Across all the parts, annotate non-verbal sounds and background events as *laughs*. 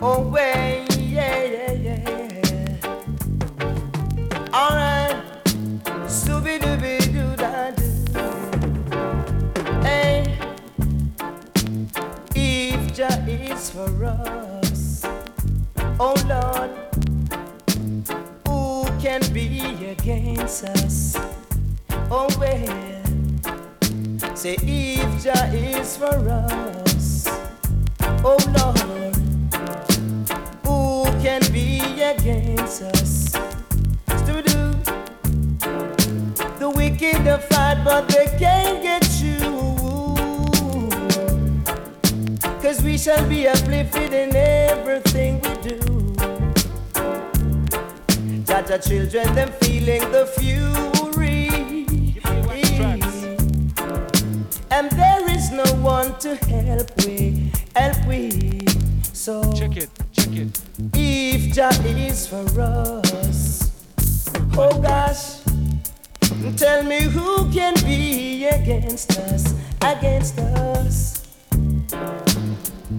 away. Yeah, yeah, yeah. Alright. Scooby Dooby Doo da doo. Hey. If Jah is for us, oh Lord, who can be against us? Oh well, say if Jah is for us, oh Lord, can be against us? The wicked are fight, but they can't get you. Cause we shall be uplifted in everything we do. Jaja children, them feeling the fury. And there is no one to help we, help we. Jah is for us, oh gosh, tell me who can be against us, against us.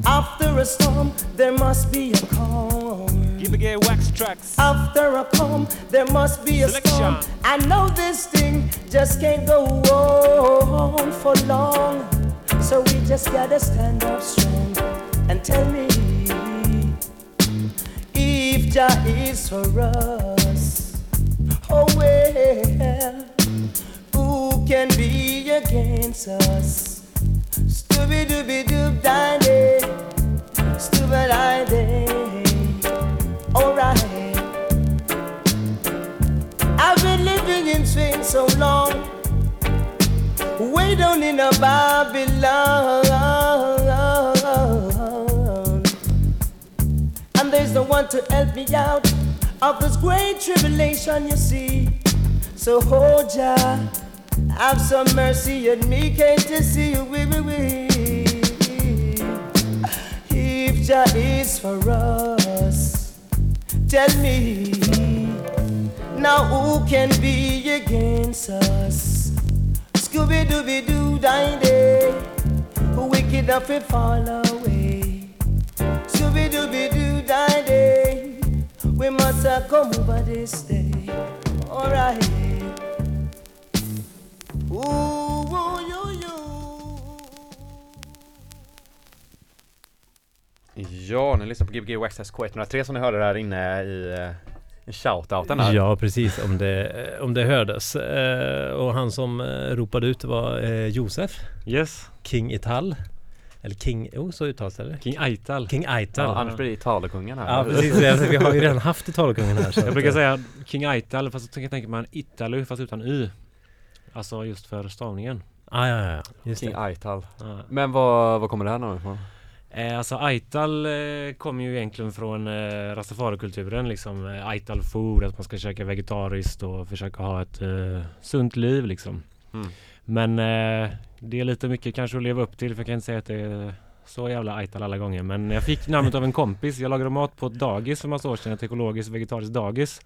After a storm, there must be a calm. Give Gbg Wax Tracks. After a calm, there must be a storm. I know this thing just can't go on for long. So we just gotta stand up strong and tell me Jah is for us. Oh well, who can be against us? Scooby Dooby Doo Dandy, Stupid Dandy. Alright. I've been living in sin so long, way down in a Babylon. There's no one to help me out of this great tribulation, you see. So hold ya, have some mercy on me, can't you see? Wee, wee, wee. If Jah is for us, tell me now who can be against us? Scooby Dooby Doo Dindy, wicked enough to fall away. Dooby Dooby Doo die day. we must have come over this day. Alright. Ooh, ooh, yo, yo. Ja, ni lyssnar på Gbg Waxxax K103 som ni hörde där inne i, shoutouten här. Ja, precis. Om det, om det hördes. Och han som ropade ut var Josef, Yes. King Ital. Eller King, jo så uttalas det? King Aital. King Aital. Ja, annars blir det Italekungen här. Ja, precis. Alltså, vi har ju redan haft Italkungen här. så Jag brukar eh, säga King Aital fast jag tänker man Italu fast utan Y. Alltså just för stavningen. Ah, ja, ja, ja. Just King det. Aital. Ja. Men vad, vad kommer det här namnet ifrån? Eh, alltså Aital eh, kommer ju egentligen från eh, Rastafari-kulturen liksom. Eh, Aital food, att man ska käka vegetariskt och försöka ha ett eh, sunt liv liksom. Mm. Men eh, det är lite mycket kanske att leva upp till för jag kan inte säga att det är så jävla Aital alla gånger. Men jag fick namnet av en kompis. Jag lagade mat på ett dagis för massa år sedan. Ett ekologiskt vegetariskt dagis.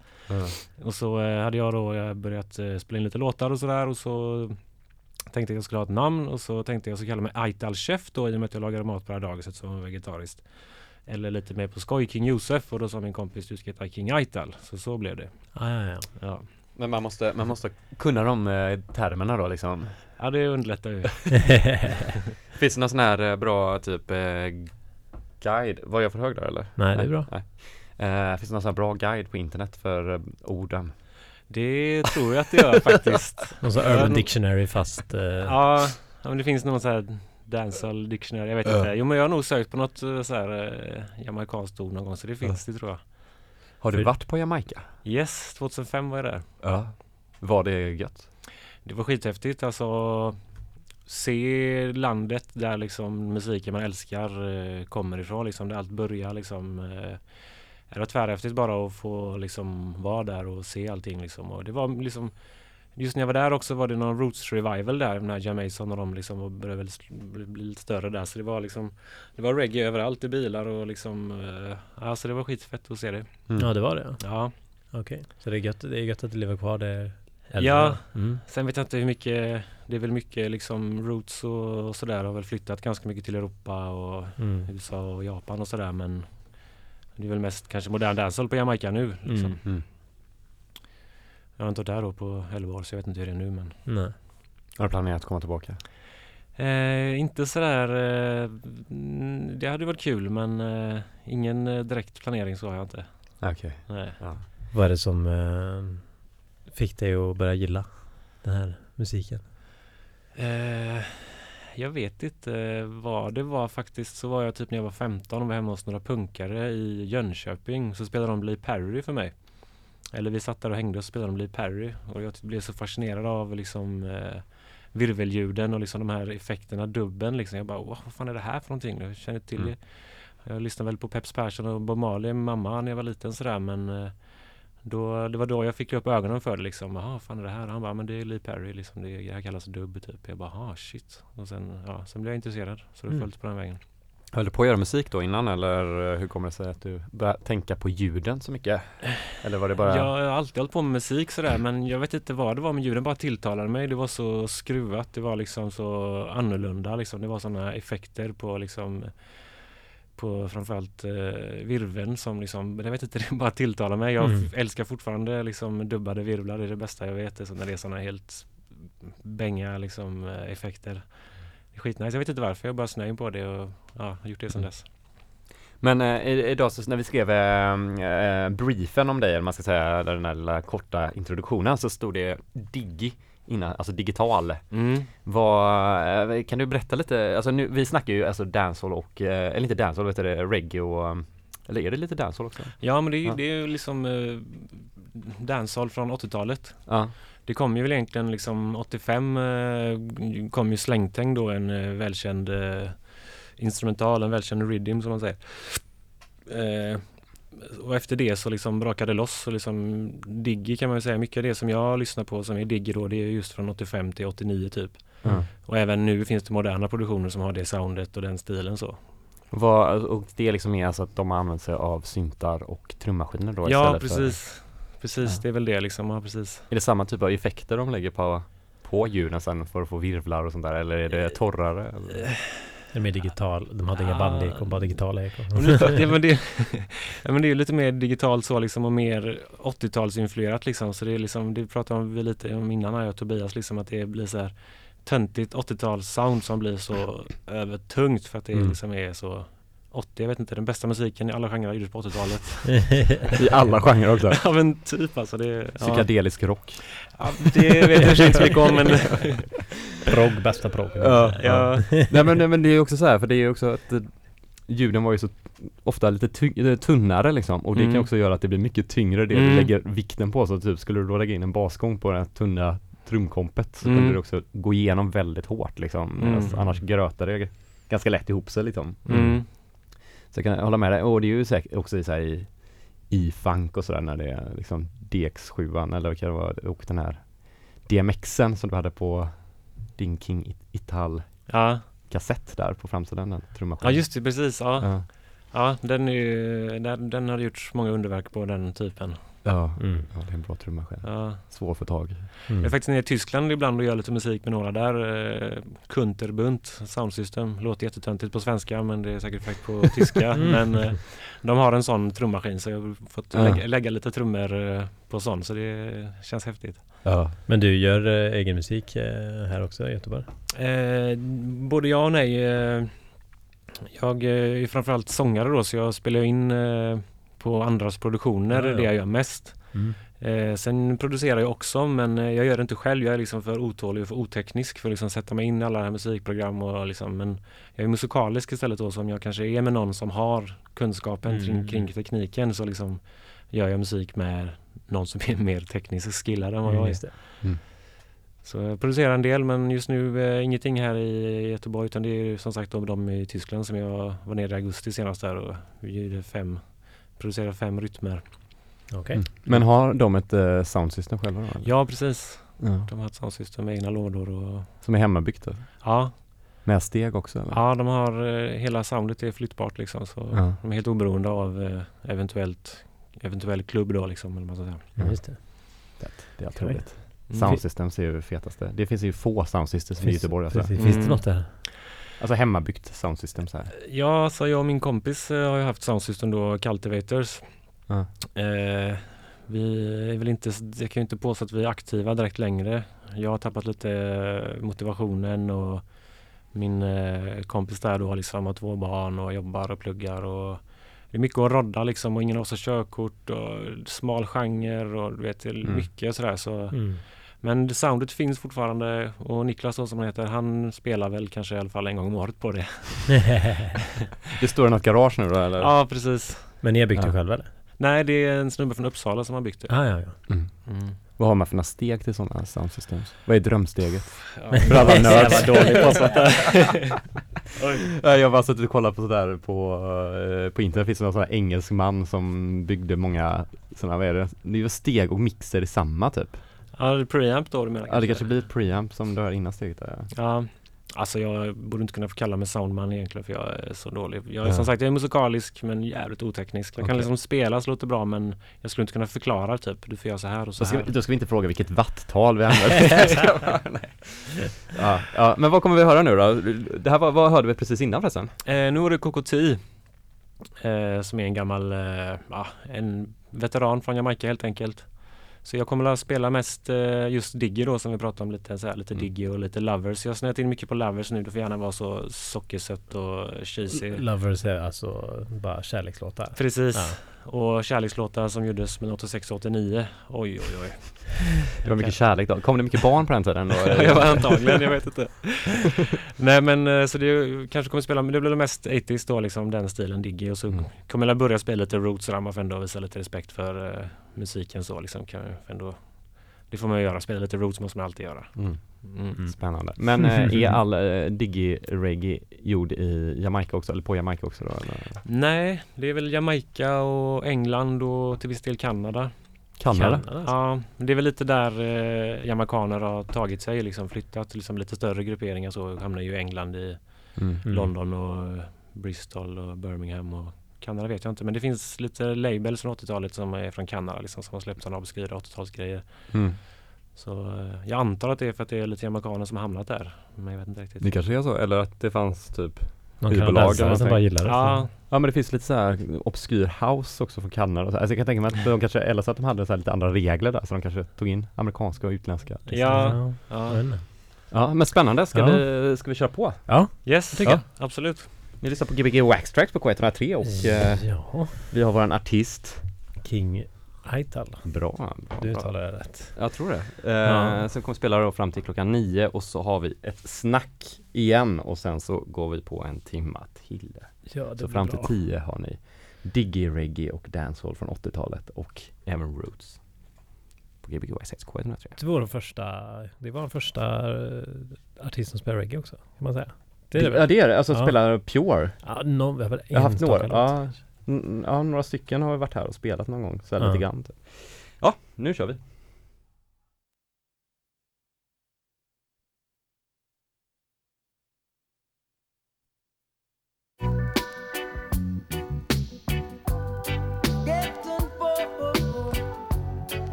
Och så eh, hade jag då eh, börjat eh, spela in lite låtar och sådär och så tänkte jag att jag skulle ha ett namn och så tänkte jag så kalla mig Aital Chef då i och med att jag lagade mat på det här dagiset som var vegetariskt. Eller lite mer på skoj King Josef och då sa min kompis du ska heta King Aital. Så så blev det. Ah, ja, ja. Ja, Men man måste, man måste kunna de eh, termerna då liksom. ja det underlättar ju. *laughs* Finns det någon sån här eh, bra typ eh, guide? Var jag för hög där eller? Nej, det är bra. Nej. Finns det någon sån här bra guide på internet för orden? Det tror jag att det gör faktiskt. Och så Jag har Urban Dictionary fast... Ja, men det finns någon sån här Dancehall Dictionary, jag vet inte. Jo men jag har nog sökt på något så här eh, jamaicanskt ord någon gång så det finns det tror jag. Har du För- varit på Jamaica? Yes, 2005 var jag där. Ja. Var det gött? Det var skithäftigt alltså Se landet där liksom musiken man älskar eh, kommer ifrån liksom, där allt börjar liksom eh, Det var tvärhäftigt bara att få liksom vara där och se allting liksom och det var liksom Just när jag var där också var det någon Roots Revival där när Jamason och de liksom och började väl bli, lite större där så det var liksom Det var reggae överallt i bilar och liksom eh, Alltså det var skitfett att se det Mm. Ja, det var det. Ja Okej. Så det är gött, det är gött att det lever kvar det äldre, Ja. Mm. Sen vet jag inte hur mycket Det är väl mycket liksom Roots och, och sådär har väl flyttat ganska mycket till Europa och Mm. USA och Japan och sådär men Det är väl mest kanske modern dancehall på Jamaica nu. Liksom. Mm. Jag har inte varit där då på 11 år så jag vet inte hur det är nu men Nej. Har du planerat att komma tillbaka? eh, Inte sådär eh, Det hade varit kul men eh, ingen eh, direkt planering så har jag inte. Okej. Nej. Ja. Vad är det som eh, fick dig att börja gilla den här musiken? Eh, jag vet inte vad det var faktiskt. Så var jag typ när jag var 15 och var hemma hos några punkare i Jönköping. Så spelade de Lee Perry för mig. Eller vi satt där och hängde och spelade de Lee Perry. Och jag blev så fascinerad av liksom eh, virvelljuden och liksom de här effekterna, dubben liksom. Jag bara, "Wow, vad fan är det här för någonting? Jag känner till Mm. Jag lyssnade väl på Peps Persson och Bob Marley med mamma när jag var liten sådär men eh, då, det var då jag fick upp ögonen för det liksom. Jaha, fan är det här? Han bara, men det är Lee Perry liksom. Det, det här kallas dubb typ. Jag bara, ah shit. Och sen, ja, sen blev jag intresserad. Så det Mm. följde på den vägen. Höll du på att göra musik då innan eller eh, hur kommer det sig att du började tänka på ljuden så mycket? Eller var det bara? Jag har alltid hållit på med musik sådär men jag vet inte vad det var men ljuden bara tilltalade mig. Det var så skruvat. Det var liksom så annorlunda liksom. Det var sådana effekter på liksom på framförallt eh, virveln som liksom, jag vet inte, *laughs* det bara tilltalar mig. Jag Mm. älskar fortfarande liksom dubbade virvlar, det är det bästa jag vet. Det är så när det är sådana helt bänga liksom eh, effekter. Det är skitnice. Jag vet inte varför, jag bara snöjd på det och ja, har gjort det sedan Mm. dess. Men eh, idag så när vi skrev eh, eh, briefen om dig, eller man ska säga den här lilla korta introduktionen så stod det Digi innan, alltså digital. Mm. Vad, eh, kan du berätta lite, alltså nu, vi snackar ju alltså dancehall och, eh, eller inte dancehall, vet du det, reggae och, eller är det lite dancehall också? Ja men det är ju Ja. är liksom eh, dancehall från 80-talet. Ja. Det kom ju väl egentligen liksom 85 eh, kom ju Slängtäng då en eh, välkänd eh, instrumental, en välkänd rhythm som man säger. Eh, och efter det så liksom brakade det loss och liksom Diggy kan man säga, mycket av det som jag lyssnar på som är Diggy då det är just från 85 till 89 typ. Ja. Och även nu finns det moderna produktioner som har det soundet och den stilen så. Vad, och det är liksom mer alltså att de har använt sig av syntar och trummaskiner då Ja istället precis. Precis, Ja. det är väl det liksom. Ja, precis. Är det samma typ av effekter de lägger på, på ljuden sen för att få virvlar och sånt där eller är det torrare? Eller? Är det mer digital? De hade inga bandekon, bara digitala ekon. Det, men det, ja, men det är ju lite mer digitalt så liksom och mer 80-talsinfluerat liksom. Så det är liksom, det pratade vi lite om innan här jag och Tobias liksom att det blir så här töntigt 80-tals sound som blir så övertungt för att det Mm. liksom är så 80, jag vet inte, den bästa musiken i alla genrer gjordes på 80-talet. *laughs* I alla genrer också? ja men typ alltså det, ja, Psykedelisk rock? ja, det vet jag inte så mycket om men *laughs* progg, bästa progg. ja, Nej men, men det är ju också så här, för det är ju också att eh, ljuden var ju så ofta lite eh, tunnare liksom och det kan Mm. också göra att det blir mycket tyngre det Mm. du lägger vikten på. Så typ skulle du då lägga in en basgång på det här tunna trumkompet så Mm. kunde det också gå igenom väldigt hårt liksom. Mm. Annars grötar det ganska lätt ihop sig liksom. mm. Så jag kan hålla med dig. Och det är ju säkert också i, så här, i, i funk och sådär när det är liksom DX7 eller vad kan det vara och den här DMXen som du hade på din King It- Ital ja, kassett där på framsidan den ja just det, precis. Ja, Ja. ja den, är ju, den, den har gjorts många underverk på den typen. Ja. Mm. ja, det är en bra trummaskin. Ja. Svår att få tag i. Jag är Mm. faktiskt nere i Tyskland ibland och gör lite musik med några där. Eh, Kunterbunt Soundsystem. Låter jättetöntigt på svenska men det är säkert fakt på *laughs* tyska. Mm. Men eh, de har en sån trummaskin så jag har fått Ja. lägga, lägga lite trummor eh, på sån så det känns häftigt. Ja. Men du gör egen musik här också i Göteborg? Eh, både ja och nej. Jag är framförallt sångare då så jag spelar in eh, på andras produktioner. Ja, ja. Det jag gör mest. Eh, sen producerar jag också men eh, jag gör det inte själv. Jag är liksom för otålig och för oteknisk för att liksom sätta mig in i alla här musikprogram och liksom, men jag är musikalisk istället då som jag kanske är med någon som har kunskapen Mm. kring, kring tekniken så liksom gör jag musik med någon som är *laughs* mer tekniskt skillad än vad jag Mm, är. det. Så jag producerar en del men just nu eh, ingenting här i Göteborg utan det är som sagt de, de i Tyskland som jag var nere i augusti senast där och vi gjorde fem, producerade fem rytmer. Okej. Mm. Men har de ett uh, soundsystem själva då? eller? Ja precis, Ja. de har ett soundsystem med egna lådor och Som är hemmabyggt då? ja, Med steg också eller? Ja, de har eh, hela soundet är flyttbart liksom så Ja. de är helt oberoende av eh, eventuellt eventuell klubb då liksom eller vad man ska säga. Ja, just det. Det är Okej. otroligt. Mm. Soundsystems är ju det fetaste. Det finns ju få soundsystems i Göteborg alltså. Finns det Mm. något där? Alltså hemmabyggt soundsystem så här. Ja, så jag och min kompis eh, har ju haft soundsystem då, Cultivators. Ja. Eh, vi är väl inte, jag kan ju inte påstå att vi är aktiva direkt längre. Jag har tappat lite eh, motivationen och min eh, kompis där då har liksom har två barn och jobbar och pluggar och det är mycket att rodda liksom och ingen har körkort och smal genre och du vet det är Mm. mycket sådär så Mm. Men soundet finns fortfarande och Niklas som han heter, han spelar väl kanske i alla fall en gång om året på det. *laughs* Det står i något garage nu då eller? Ja, precis. Men ni har byggt det Ja. själva eller? Nej, det är en snubbe från Uppsala som har byggt det. Ah, ja, ja. Mm. Mm. Vad har man för några steg till sådana soundsystems? Vad är drömsteget? Ja, *laughs* För alla nerds. Jävla dålig på sånt där. Nej, Jag har bara suttit och kollat på sådär på, eh, på internet finns det någon sån här engelsk man som byggde många sådana, vad är det? Det är ju steg och mixer i samma typ. Ja, preamp då du menar Ja det kanske blir preamp som du har innan steget där. ja. Alltså jag borde inte kunna få kalla mig soundman egentligen för jag är så dålig. Jag är Ja. som sagt, jag är musikalisk men jävligt oteknisk. Jag kan Okej. liksom spela så låter bra men jag skulle inte kunna förklara typ, du får göra så här och så Då ska, här. vi, då ska vi inte fråga vilket watttal vi använder. *laughs* Ja, ja, men vad kommer vi höra nu då? Det här var, vad hörde vi precis innan förresten? Eh, nu är det Kokoti eh, som är en gammal, eh, en veteran från Jamaica helt enkelt. Så jag kommer att spela mest eh, just Diggy då som vi pratade om lite, så här, lite Mm. Diggy och lite Lovers. Jag har snöat in mycket på Lovers nu, det får gärna vara så sockersött och cheesy. Lovers är alltså bara kärlekslåtar. Precis. Ja. Och kärlekslåtar som gjordes mellan 86 och 89. Oj oj oj. Det var mycket kärlek då. Kom det mycket barn på den tiden? Då? *laughs* jag var antagligen, jag vet inte. *laughs* Nej men eh, så det kanske kommer spela, men det blir mest 80s då liksom den stilen Diggy och så Mm. kommer jag börja spela lite roots där man får ändå visa lite respekt för uh, musiken så liksom. Kan jag ändå, det får man ju göra, spela lite roots måste man alltid göra. Mm. Mm. Spännande. Men eh, *laughs* är all eh, digi-reggae gjord i Jamaica också, eller på Jamaica också då? Eller? Nej, det är väl Jamaica och England och till viss del Kanada. Kanada? Kanada? Ja, det är väl lite där eh, jamaicaner har tagit sig liksom flyttat liksom lite större grupperingar så hamnar ju England i Mm. Mm. London och Bristol och Birmingham och Kanada vet jag inte men det finns lite labels från 80-talet som är från Kanada liksom som har släppt sådana obskyra 80-talsgrejer. Mm. Så eh, jag antar att det är för att det är lite jamaicaner som har hamnat där. Men jag vet inte riktigt. Det kanske är så, eller att det fanns typ Någon kanadensare som bara gillar det. Ja, Ja men det finns lite så här obskyr house också från Kanada. Alltså jag kan tänka mig att de kanske, eller så att de hade så här lite andra regler där så de kanske tog in amerikanska och utländska ja, ja. Ja men spännande, ska, Ja. vi, ska vi köra på? Ja, Yes, tycker jag. absolut. Ni lyssnar på Gbg Wax Tracks på K103 och eh, ja. vi har våran artist King Aital. Bra, bra, Du bra. uttalar det rätt. Jag tror det. Eh, Ja. Sen kommer spela då fram till klockan nio och så har vi ett snack igen och sen så går vi på en timma till. Ja, det Så fram till bra. tio har ni Diggy Reggae och Dancehall från 80-talet och även Roots. På Gbg Wax Tracks K103. Det var den första, det var den första eh, artist som spelar reggae också, kan man säga. Det är det Ja det är det, alltså Ja. spelar Pure. Ja, någon, vi har Jag har haft några, ja, ja några stycken har varit här och spelat någon gång, så här Ja. lite grann typ. Ja, nu kör vi.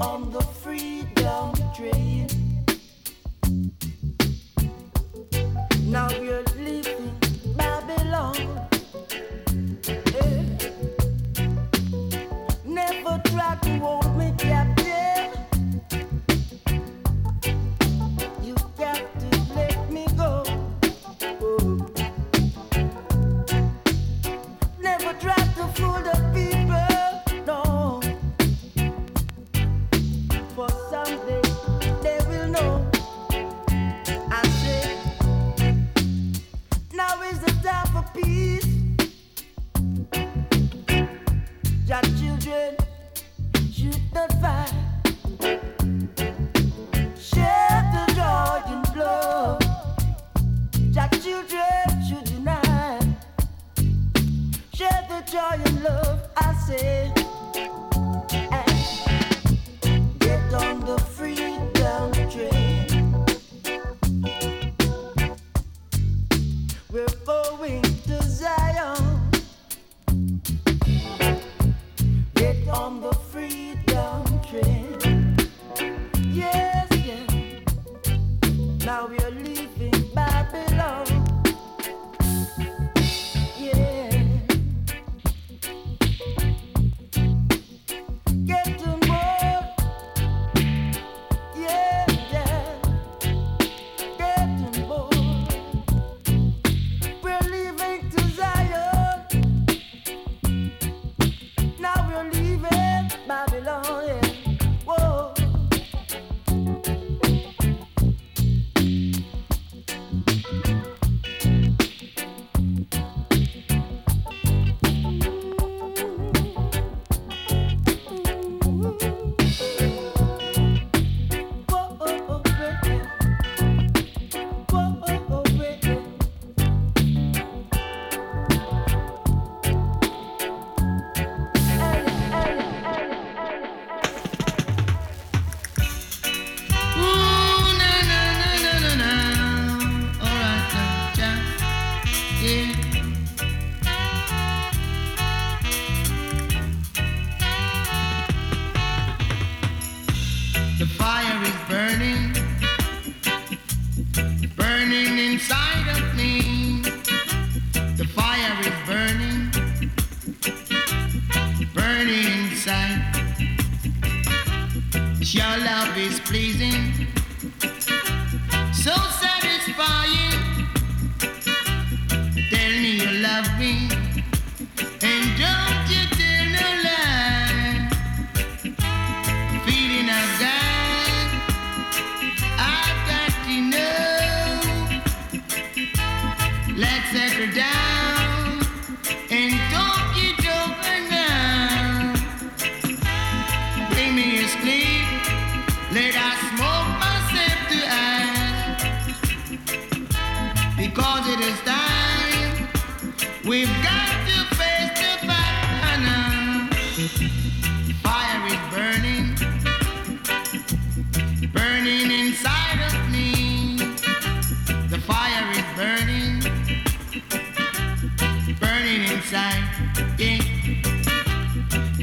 On the freedom train. Now we're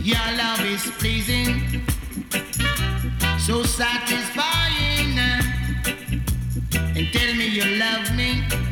Your love is pleasing, so satisfying. And tell me you love me.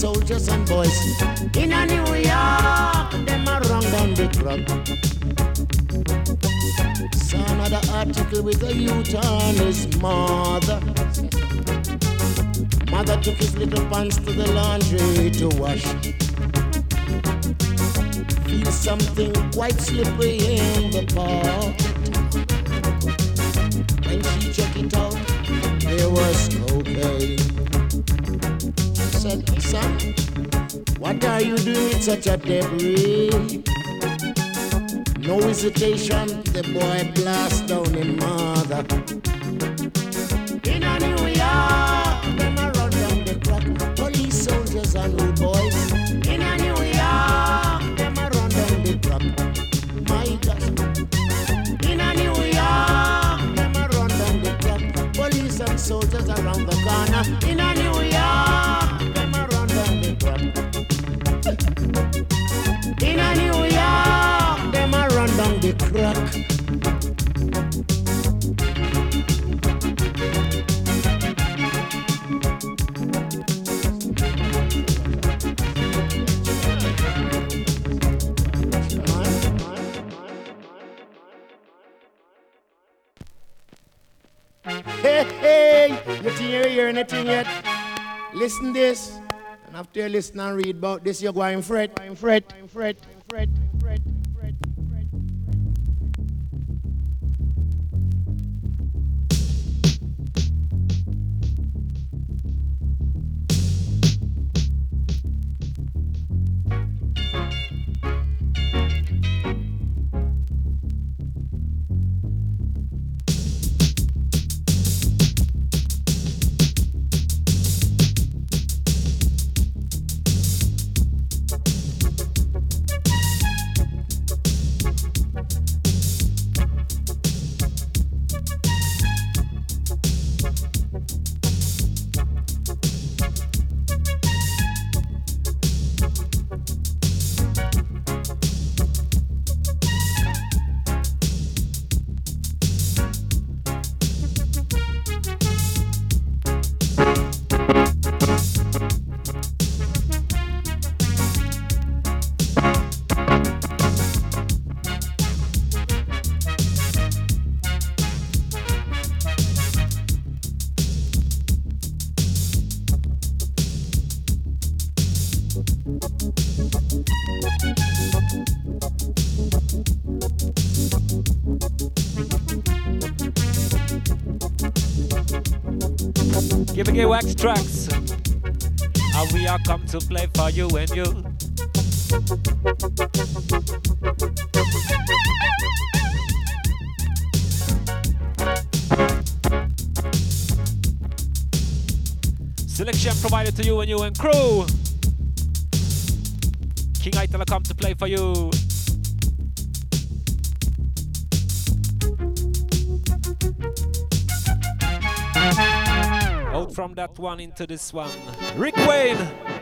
soldiers and boys. In a New York, them a run down the crop. Saw another article with a youth on his mother. Mother took his little pants to the laundry to wash. Feel something quite slippery in the park. said, son, what are you doing in such a debris? No hesitation, the boy blast down in mother. This. And after you listen and read about this, you're going fret, going fret, going fret, fret, tracks. And we are come to play for you and you. Selection provided to you and you and crew. King Itala come to play for you. One into this one. Rick Wayne.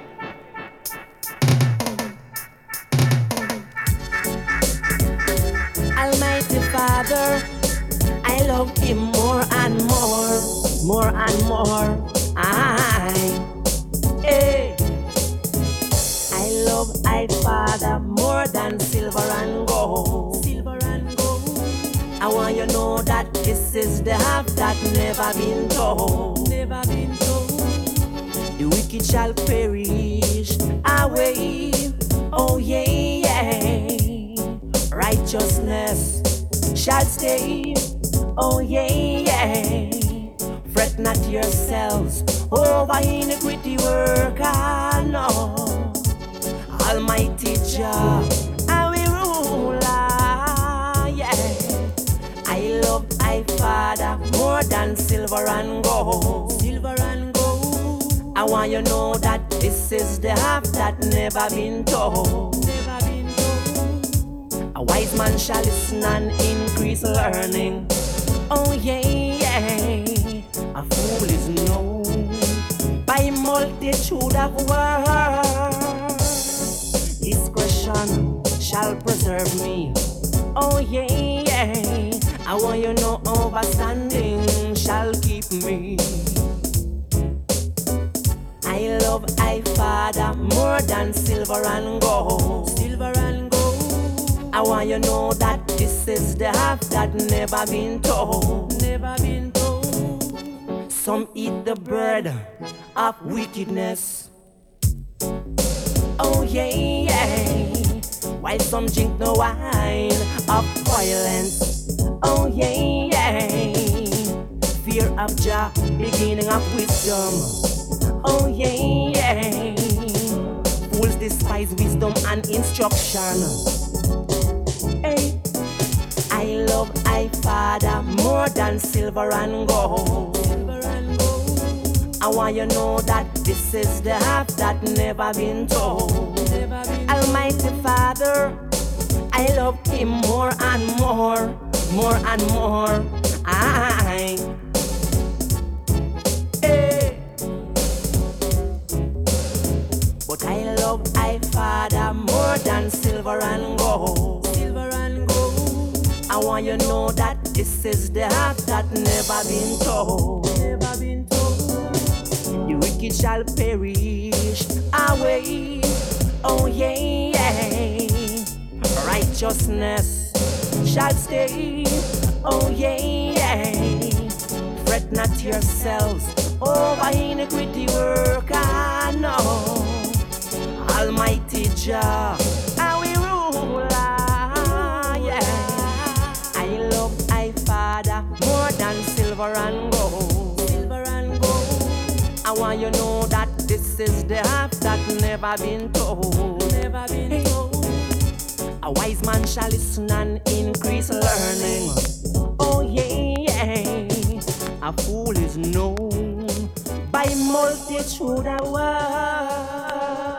Told. Almighty Father, I love Him more and more, more and more. I. Hey. But I love I Father more than silver and gold. Silver and gold. I want you to know that this is the half that never been told. Never been told the wicked shall perish away. Oh, yeah, yeah. Righteousness shall stay. Oh, yeah, yeah. Fret not yourselves over iniquity work. I know. Almighty Jah, I will rule. Ah, yeah. I love I Father more than silver and gold want you know that this is the half that never been told. Never been told. A wise man shall listen and increase learning. Oh yeah, yeah. A fool is known by multitude of words.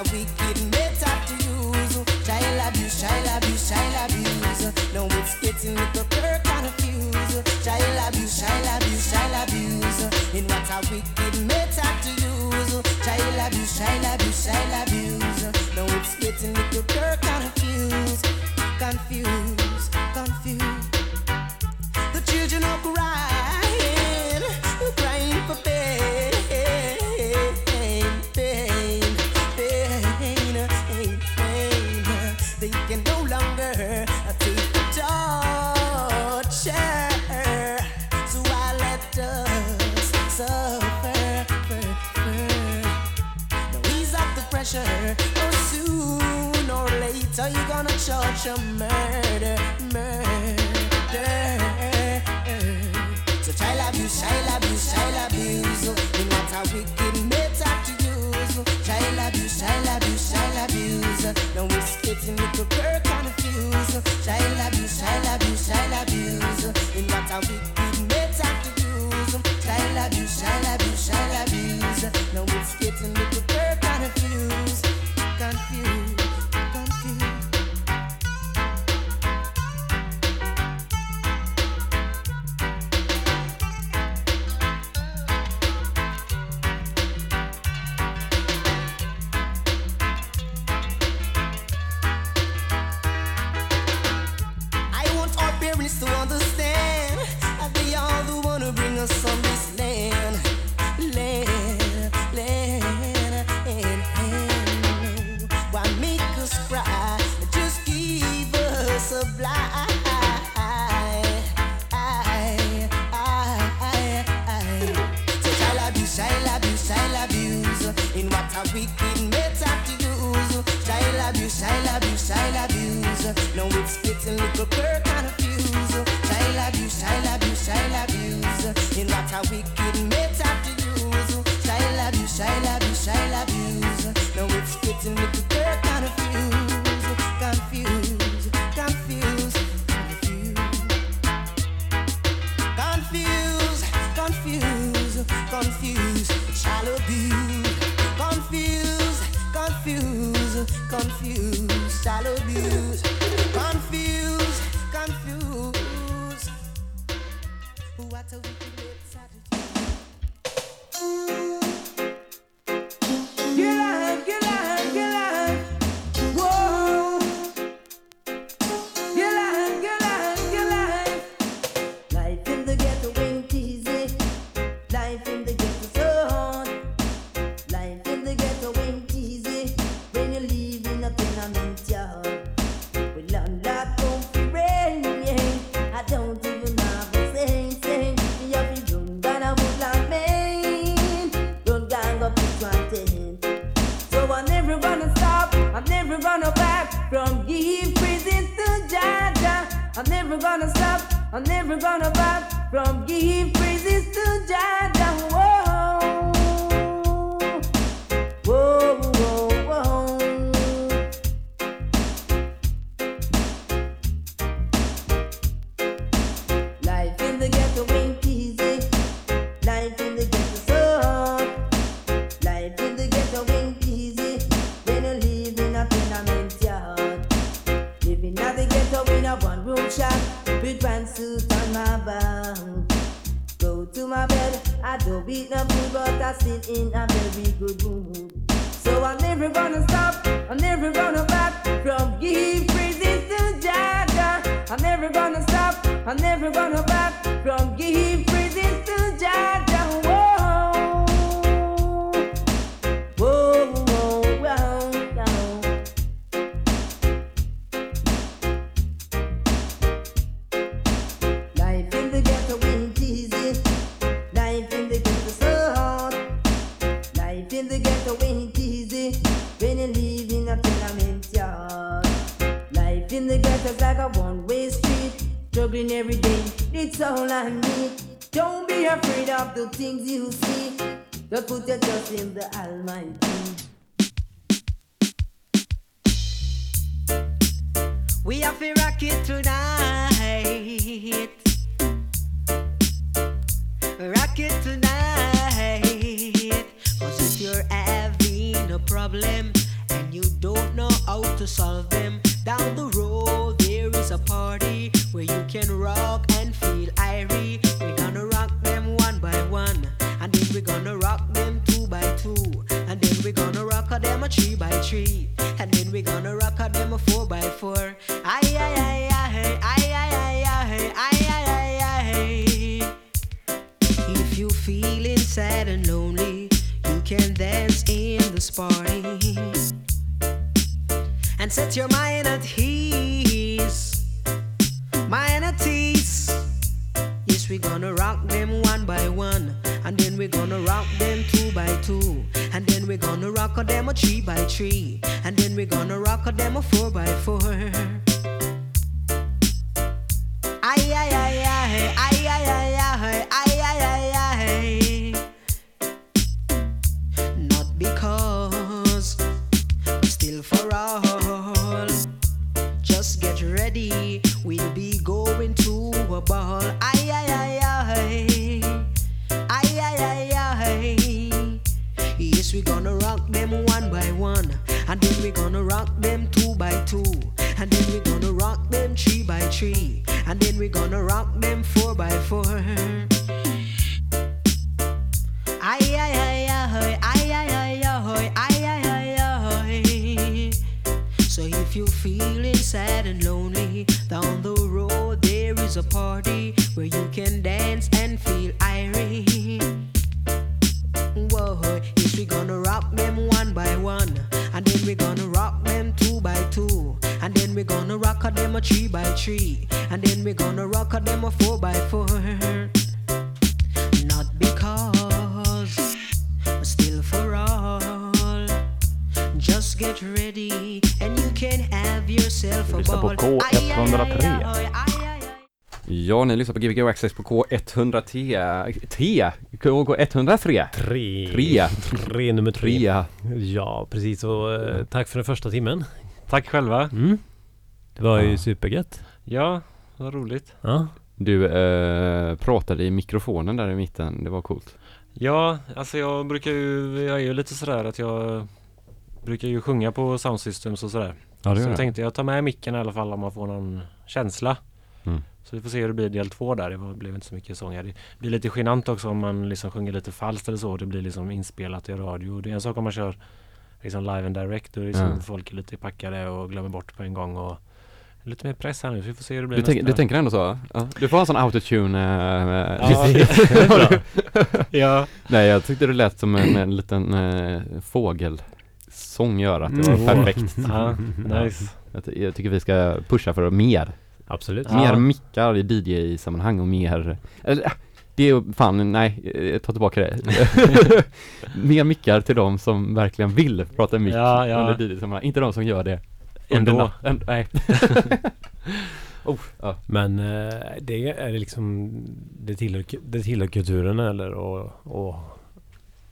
a wicked method to use. Child abuse, child abuse, child abuse. Now it's getting little girl confused. Child abuse, child abuse, child abuse. In what a wicked method to use. Child abuse, child abuse, child abuse. Now it's getting little girl confused, confused. Special man. sit in a bed. Ja, ni lyssnar på Gbg Access på K100 T. T? K103? Tre. Tre. Tre nummer tre. Tre. Ja, precis. Och eh, tack för den första timmen. Tack själva. Mm. Det var ju Ja. supergött. Ja, vad roligt. Ja. Du eh, pratade i mikrofonen där i mitten, det var coolt. Ja, alltså jag brukar ju, jag är ju lite sådär att jag brukar ju sjunga på sound systems och sådär. Ja, det så jag det. tänkte jag tar med micken i alla fall om man får någon känsla. Mm. Så vi får se hur det blir del två där. Det blev inte så mycket sång här. Det blir lite genant också om man liksom sjunger lite falskt eller så. Det blir liksom inspelat i radio. Det är en sak om man kör liksom live and direct. Då är liksom Ja. folk är lite packade och glömmer bort på en gång. Och lite mer press här nu. Så vi får se hur det blir Du, tänk, du tänker ändå så? Ja. Du får ha en sån autotune eh, Ja, *laughs* *laughs* Ja. Nej jag tyckte det lät som en, en liten eh, fågelsång gör att det var Mm. perfekt. Ja, nice. Jag, jag tycker vi ska pusha för mer. Absolut. Mer Ja. mickar i DJ-sammanhang och mer, eller äh, det är fan, nej, jag tar tillbaka det. *laughs* mer mickar till de som verkligen vill prata mick Ja, ja. under DJ-sammanhang, inte de som gör det Ändå. en- nej. *laughs* oh, ja. Men eh, det är liksom det tillhör, det tillhör kulturen eller och, och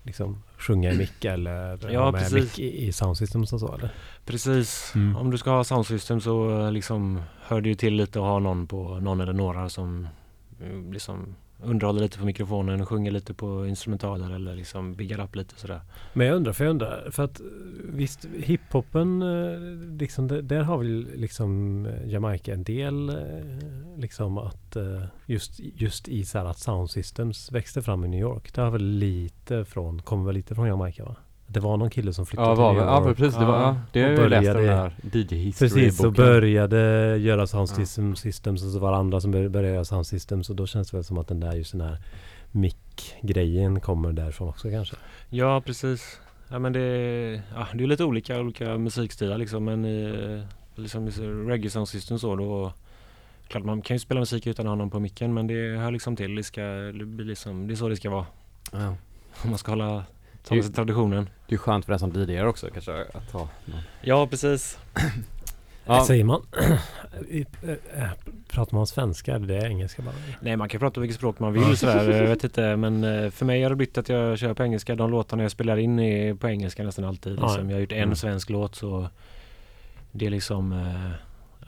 liksom sjunga i mick eller Ja, ha med mick i, i soundsystems och så eller? Precis. Mm. Om du ska ha sound system så eh, liksom hör det ju till lite att ha någon på någon eller några som eh, liksom underhåller lite på mikrofonen och sjunger lite på instrumentaler eller liksom biggar upp lite sådär. Men jag undrar, för jag undrar, för att eh, visst hiphopen, eh, liksom, där har väl liksom eh, Jamaica en del liksom att just, just i så här att sound systems växte fram i New York. Det har väl lite från, kommer väl lite från Jamaica va? Det var någon kille som flyttade Ja, till New väl- ja York. precis, det var, ja, det har jag ju läst den började- där DJ History Precis, och började göra sound system, systems och så var det andra som bör- började göra sound systems och då känns det väl som att den där just den här mick-grejen kommer därifrån också kanske. Ja precis. Ja men det, ja, det är lite olika, olika musikstilar liksom men i, liksom i reggae sound system så då Klart man kan ju spela musik utan att ha någon på micken men det hör liksom till. Det, ska, det, blir liksom, det är så det ska vara. Ja. Om man ska hålla, ta med sig traditionen. Det är skönt för den som DJar också kanske att ha någon. Ja precis. Ja. Säger man? *clears throat* Eh, eh, Pratar man svenska eller det är engelska bara? Nej man kan prata vilket språk man vill sådär. *laughs* Jag vet inte men eh, för mig har det blivit att jag kör på engelska. De låtarna jag spelar in är på engelska nästan alltid. Ja. Liksom. Jag har gjort en Mm. svensk låt så det är liksom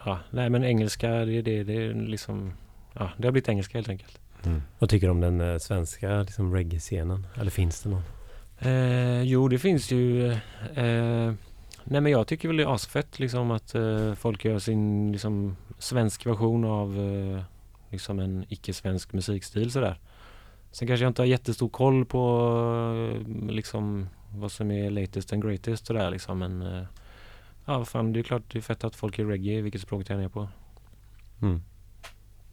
Ja, nej men engelska det, det, det är liksom Ja, det har blivit engelska helt enkelt. Vad tycker du om den svenska liksom, reggae-scenen? Eller finns det någon? Eh, jo, det finns ju eh, Nej men jag tycker väl det är asfett liksom att eh, folk gör sin liksom svensk version av eh, liksom en icke-svensk musikstil sådär. Sen kanske jag inte har jättestor koll på eh, liksom vad som är latest and greatest sådär liksom men eh, Ja fan det är klart det är fett att folk är reggae vilket språk det än är på. Mm.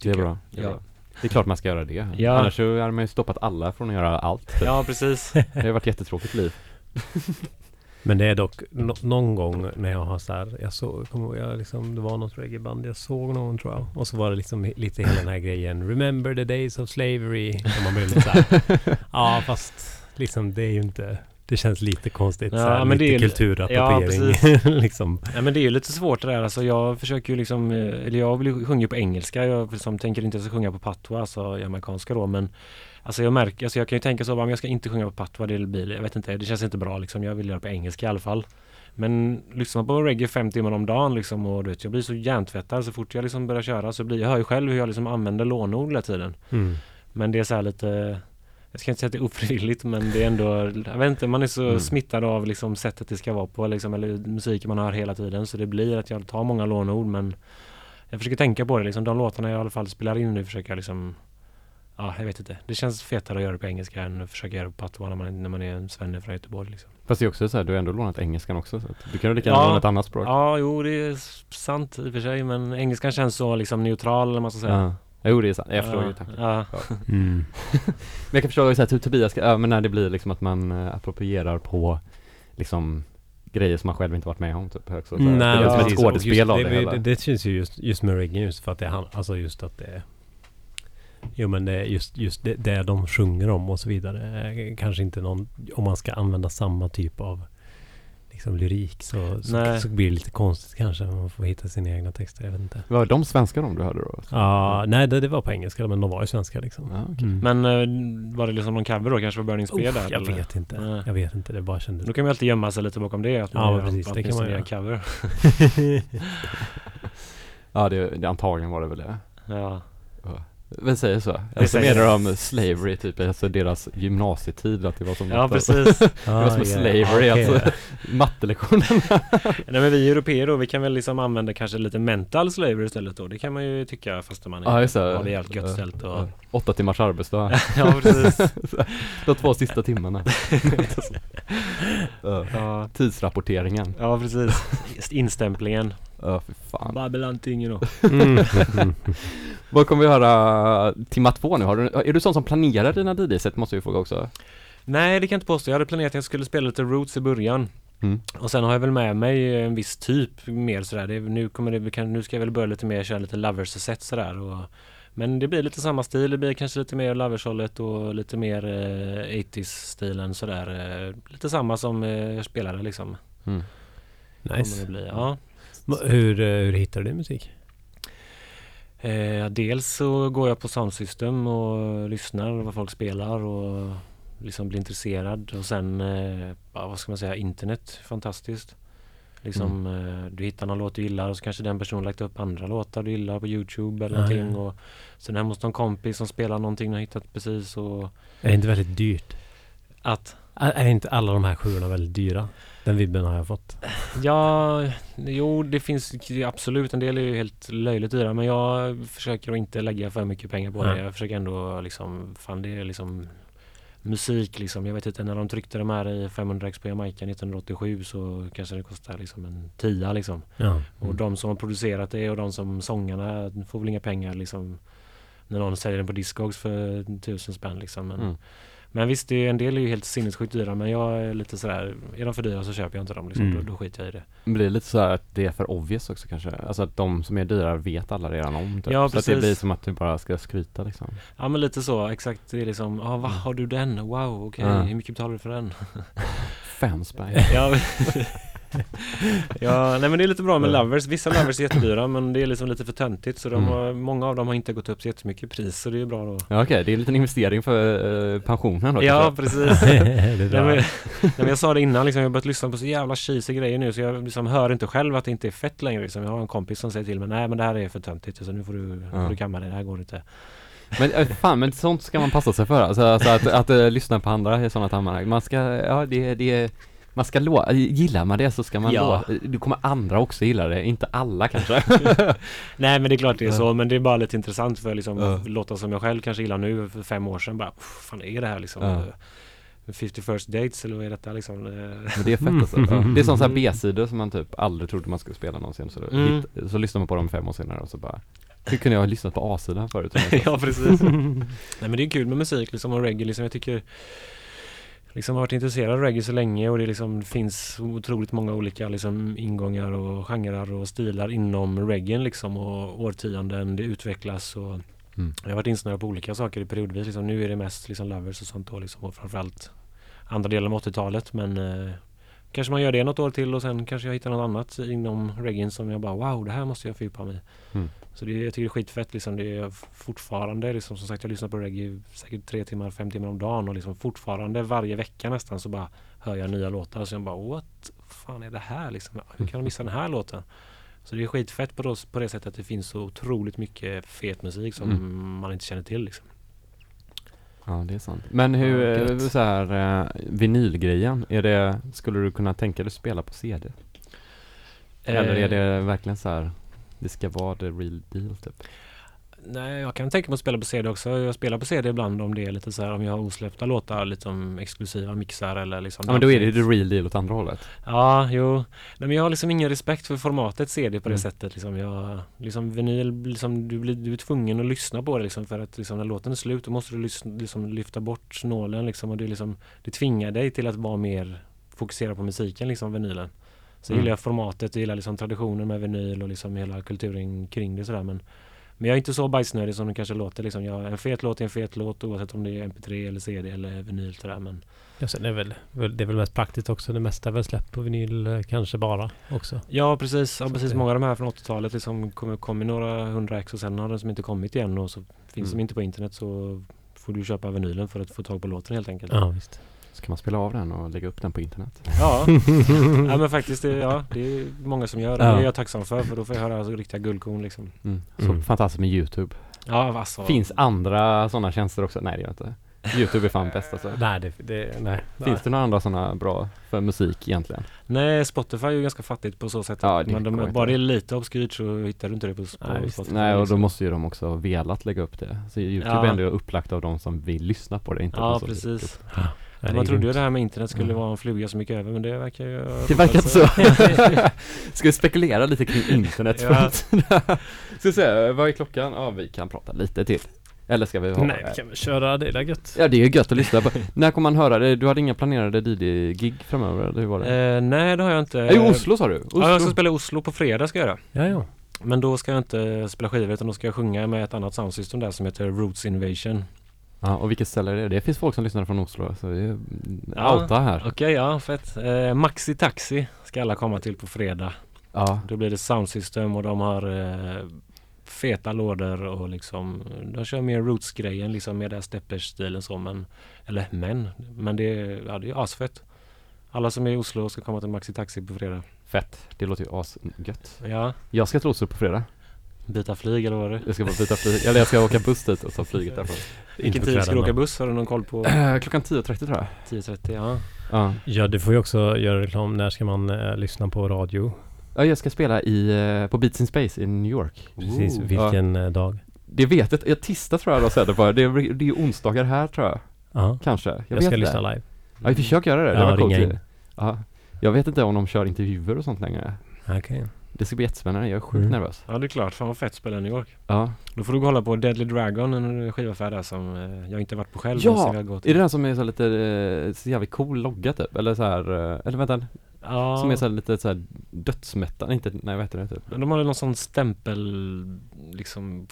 Det är bra. Det är, Ja. bra. Det är klart man ska göra det. Ja. Annars så hade man ju stoppat alla från att göra allt. Ja precis. *laughs* Det har varit jättetråkigt liv. *laughs* Men det är dock nå- någon gång när jag har så här, jag såg, ihåg, jag liksom, det var något reggaeband jag såg någon tror jag. Och så var det liksom lite hela den här grejen, remember the days of slavery. Och man blev lite så här, *laughs* ja fast liksom det är ju inte, det känns lite konstigt. Ja, så här, men det lite är kulturappropriering. Ja, *laughs* liksom. Ja men det är ju lite svårt det där alltså jag försöker ju liksom eh, Eller jag vill ju sjunga på engelska Jag liksom tänker inte ska sjunga på patwa Alltså jamaicanska då men Alltså jag märker, alltså jag kan ju tänka så men jag ska inte sjunga på patwa Det blir, jag vet inte, det känns inte bra liksom Jag vill göra på engelska i alla fall Men lyssna på reggae fem timmar om dagen liksom och du vet Jag blir så hjärntvättad så fort jag liksom börjar köra så blir Jag hör ju själv hur jag liksom använder lånord hela tiden Mm. Men det är så här lite jag ska inte säga att det är ofrivilligt men det är ändå, jag vet inte, man är så Mm. smittad av liksom sättet det ska vara på liksom, eller musiken man hör hela tiden så det blir att jag tar många lånord men jag försöker tänka på det liksom, de låtarna jag i alla fall spelar in nu försöker jag liksom Ja, jag vet inte. Det känns fetare att göra det på engelska än att försöka göra det på patwa när man, när man är en svenne från Göteborg liksom. Fast det är också så här, du har ändå lånat engelskan också. Så du kan ju lika gärna Ja. låna ett annat språk. Ja, jo det är sant i och för sig men engelskan känns så liksom neutral eller man ska säga. Ja. Jo det är sant, jag förstår Ja, ju tanken. ja. *laughs* Mm. men jag kan förstå så här, typ Tobias, ska, ja, men när det blir liksom att man uh, approprierar på liksom grejer som man själv inte varit med om typ också. Nej, det är som ett skådespel av just, det, hela. det, det känns ju just, just med reggae just för att det är han, alltså just att det Jo men det är just, just det, det de sjunger om och så vidare. Eh, Kanske inte någon, om man ska använda samma typ av liksom lyrik så, så, så blir det lite konstigt kanske. Man får hitta sina egna texter, jag vet inte. Var de svenska de du hörde då? Ja, nej det, det var på engelska men de var ju svenska liksom. Ja, okej. Mm. Men eh, var det liksom någon cover då kanske på Burning Spear där? jag eller? vet inte. Nej. Jag vet inte, det bara kändes... Då kan man ju alltid gömma sig lite bakom det. Att Ja, gör precis, det kan man göra. cover. *laughs* Ja, det, det antagligen var det väl det. Ja. Vi säger så. Vi Alltså säger menar de slavery typ, alltså deras gymnasietid att det var som Ja, precis. *laughs* det var Ah, som ja, slavery, okej. *laughs* alltså mattelektionerna. *laughs* Nej men vi europeer då, vi kan väl liksom använda kanske lite mental slavery istället då. Det kan man ju tycka fast man Ja, just det. har det jävligt gött ställt och... ja. Åtta timmars arbetsdag. Ja, precis. De två sista timmarna. ja. Tidsrapporteringen. Ja precis. Just instämplingen. Ja, fy fan. Babbelantingen då. Mm. Vad kommer vi höra timma två nu? Har du, är du sån som planerar dina DJ-set måste vi fråga också? Nej det kan jag inte påstå. Jag hade planerat att jag skulle spela lite roots i början. Mm. Och sen har jag väl med mig en viss typ mer sådär. Det, nu, kommer det, nu ska jag väl börja lite mer köra lite lovers-set sådär. Och, men det blir lite samma stil. Det blir kanske lite mer lovers-hållet och lite mer eh, 80s-stilen sådär. Eh, lite samma som eh, jag spelade liksom. Mm. Nice. det bli. Ja. Hur, eh, hur hittar du din musik? Eh, dels så går jag på Soundsystem och lyssnar vad folk spelar och liksom blir intresserad och sen, eh, vad ska man säga, internet, fantastiskt. Liksom, Mm. eh, du hittar någon låt du gillar och så kanske den personen lagt upp andra låtar du gillar på Youtube eller Ja, någonting. Och sen hemma hos någon kompis som spelar någonting du har hittat precis och Är det inte väldigt dyrt? att Är, är inte alla de här sjuorna väldigt dyra? Den vibben har jag fått. Ja, jo det finns absolut en del är ju helt löjligt dyra men jag försöker att inte lägga för mycket pengar på det. Jag försöker ändå liksom, fan det är liksom musik liksom. Jag vet inte när de tryckte de här i 500 x på Jamaica 1987 så kanske det kostar liksom en tia liksom. Ja. Och de som har producerat det och de som sångarna får väl inga pengar liksom när någon säljer den på Discogs för tusen spänn liksom. Men, Mm. Men visst, det är, en del är ju helt sinnessjukt dyra men jag är lite sådär, är de för dyra så köper jag inte dem liksom. Mm. Då, då skiter jag i det. Det blir lite så här att det är för obvious också kanske. Alltså att de som är dyra vet alla redan om typ. Ja, Så att det precis. blir som att du bara ska skryta liksom. Ja men lite så, exakt. Det är liksom, ja vad har du den? Wow, okej, Ja. hur mycket betalar du för den? *laughs* Fem spänn. *laughs* ja, *laughs* *laughs* ja, nej men det är lite bra med lovers. Vissa lovers är jättedyra men det är liksom lite för töntigt så de Mm. har, många av dem har inte gått upp så jättemycket i pris så det är bra då. Ja okej, det är en liten investering för eh, pensionen då Ja precis. *laughs* nej, men, nej, men jag sa det innan liksom, jag har börjat lyssna på så jävla cheesy grejer nu så jag liksom hör inte själv att det inte är fett längre liksom. Jag har en kompis som säger till mig, nej men det här är för töntigt så nu får du, Ja. får du kamma dig, det här går inte. Men äh, fan, men sånt ska man passa sig för. Alltså, alltså att, att äh, lyssna på andra i sådana sammanhang. Man ska, ja det, det man ska lå, gillar man det så ska man Ja. lå, du kommer andra också gilla det, inte alla kanske. *laughs* Nej men det är klart det är så men det är bara lite intressant för liksom Ja. låtar som jag själv kanske gillar nu för fem år sedan bara "Uff, fan är det här liksom Ja. eh, 50 first dates eller vad är detta liksom? Eh, Men det är fett alltså. *laughs* Ja. Det är som så här B-sidor som man typ aldrig trodde man skulle spela någonsin. Så, Mm. hit, så lyssnar man på dem fem år senare och så bara Hur kunde jag ha lyssnat på A-sidan förut? *laughs* ja precis. Nej men det är kul med musik liksom och reggae liksom jag tycker Liksom har varit intresserad av reggae så länge och det liksom finns otroligt många olika liksom ingångar och genrer och stilar inom reggae liksom och årtionden det utvecklas och Mm. Jag har varit insnöad på olika saker i periodvis liksom. Nu är det mest liksom lovers och sånt då liksom och framförallt andra delen av 80-talet men eh, Kanske man gör det något år till och sen kanske jag hittar något annat inom reggae som jag bara wow det här måste jag fördjupa mig i. Mm. Så det, jag tycker det är skitfett liksom. Det är fortfarande liksom, som sagt jag lyssnar på reggae säkert tre timmar, fem timmar om dagen och liksom fortfarande varje vecka nästan så bara hör jag nya låtar så jag bara what fan är det här liksom? Hur kan jag missa den här låten? Så det är skitfett på, på det sättet att det finns så otroligt mycket fet musik som Mm. man inte känner till liksom. Ja det är sant. Men hur, Ja, eh, så här, eh, vinylgrejen, är det, skulle du kunna tänka dig spela på CD? Eller är Eh, det verkligen så här det ska vara the real deal typ? Nej, jag kan tänka mig att spela på CD också. Jag spelar på CD ibland om det är lite så här om jag har osläppta låtar, lite som exklusiva mixar eller liksom Ja men då är det ju the real deal åt andra hållet. Ja, jo. Nej, men jag har liksom ingen respekt för formatet CD på det Mm. sättet. Liksom. Jag, liksom vinyl, liksom, du, blir, du är tvungen att lyssna på det liksom, för att liksom, när låten är slut då måste du lyssna, liksom, lyfta bort snålen liksom, och det, liksom, det tvingar dig till att vara mer fokuserad på musiken, liksom vinylen. Så Mm. gillar jag formatet, jag gillar liksom traditionen med vinyl och liksom hela kulturen kring det sådär men Men jag är inte så bajsnödig som det kanske låter liksom. Jag, en fet låt är en fet låt oavsett om det är MP3 eller CD eller vinyl sådär. Men Ja, sen är väl, det är väl mest praktiskt också. Det mesta är väl släppt på vinyl eh, kanske bara också. ja precis, ja, precis. det- Många av de här från 80-talet liksom kommer kom i några hundra ex och sen har de som inte kommit igen och så finns Mm. de inte på internet så får du köpa vinylen för att få tag på låten helt enkelt. Ja, visst. Så kan man spela av den och lägga upp den på internet. Ja, *laughs* ja men faktiskt det, ja, det är många som gör det. Ja. Det är jag tacksam för för då får jag höra alltså, riktiga guldkorn liksom. Mm. Så Mm. fantastiskt med Youtube. Ja alltså. Finns andra sådana tjänster också? Nej det gör inte. Youtube är fan bäst alltså. *laughs* Nej, det, det, nej. Finns det några andra sådana bra för musik egentligen? Nej Spotify är ju ganska fattigt på så sätt. Ja, men de, bara det är lite obskyrt så hittar du inte det på, på Nej. Spotify. Nej och då måste ju de också ha velat lägga upp det. Så Youtube Ja. är ändå upplagt av de som vill lyssna på det, inte Ja precis. *laughs* Man är trodde ju det här med internet skulle Mm. vara en fluga som gick över men det verkar ju Det verkar inte så. *laughs* Ska vi spekulera lite kring internet? Ja. *laughs* Ska vi se, vad är klockan? Ja, vi kan prata lite till. Eller ska vi ha? Nej, vi kan väl köra det där gött. Ja, det är ju gött att lyssna på. När kommer man höra det? Du hade inga planerade DJ-gig framöver, eller hur var det? Eh, nej det har jag inte. Nej, Oslo sa du? Oslo? Ja, jag ska spela i Oslo på fredag ska jag göra. Ja, ja. Men då ska jag inte spela skivor utan då ska jag sjunga med ett annat soundsystem där som heter Roots Invasion. Ja, och vilket ställe är det? Det finns folk som lyssnar från Oslo, så vi är Ja, outa här. Okej, ja fett. Eh, Maxi Taxi ska alla komma till på fredag. Ja, Då blir det soundsystem och de har eh, feta lådor och liksom de kör mer roots-grejen liksom med den steppers-stilen så men eller men, men det är, ja, det är asfett. Alla som är i Oslo ska komma till Maxi Taxi på fredag. fett. Det låter ju asgött. Ja, Jag ska till Oslo på fredag. Byta flyg eller vad var det? Jag ska bara byta flyg, eller jag ska åka buss dit och ta flyget därifrån. Vilken tid ska du åka då. buss? Har du någon koll på? Eh, Klockan 10.30 tror jag. 10.30, ja. Ja. Ja, du får ju också göra reklam. När ska man eh, lyssna på radio? ja, jag ska spela i, eh, på Beats in Space i New York. Precis, Ooh. vilken eh, dag? Det vet jag, jag tisdag tror jag de sänder på. Det är, det är onsdagar här tror jag. Ja, Kanske. Jag, jag, vet ska inte. lyssna live. Ja, vi försöker göra det. Det Ja, var coolt. Ja. Jag vet inte om de kör intervjuer och sånt längre. Okej. Det ska bli jättespännande. Jag är sjukt Mm. nervös. Ja det är klart, fan vad fett spela i New York. Ja. Då får du kolla på Deadly Dragon, en skivaffär där som eh, jag inte varit på själv. Ja, Är det den som är så lite, eh, så jävligt cool logga typ? Eller så här, eh, eller vänta. Ja, Som är så här lite så här dödsmättad, inte, nej vad heter det typ? de har någon sån stämpel, liksom,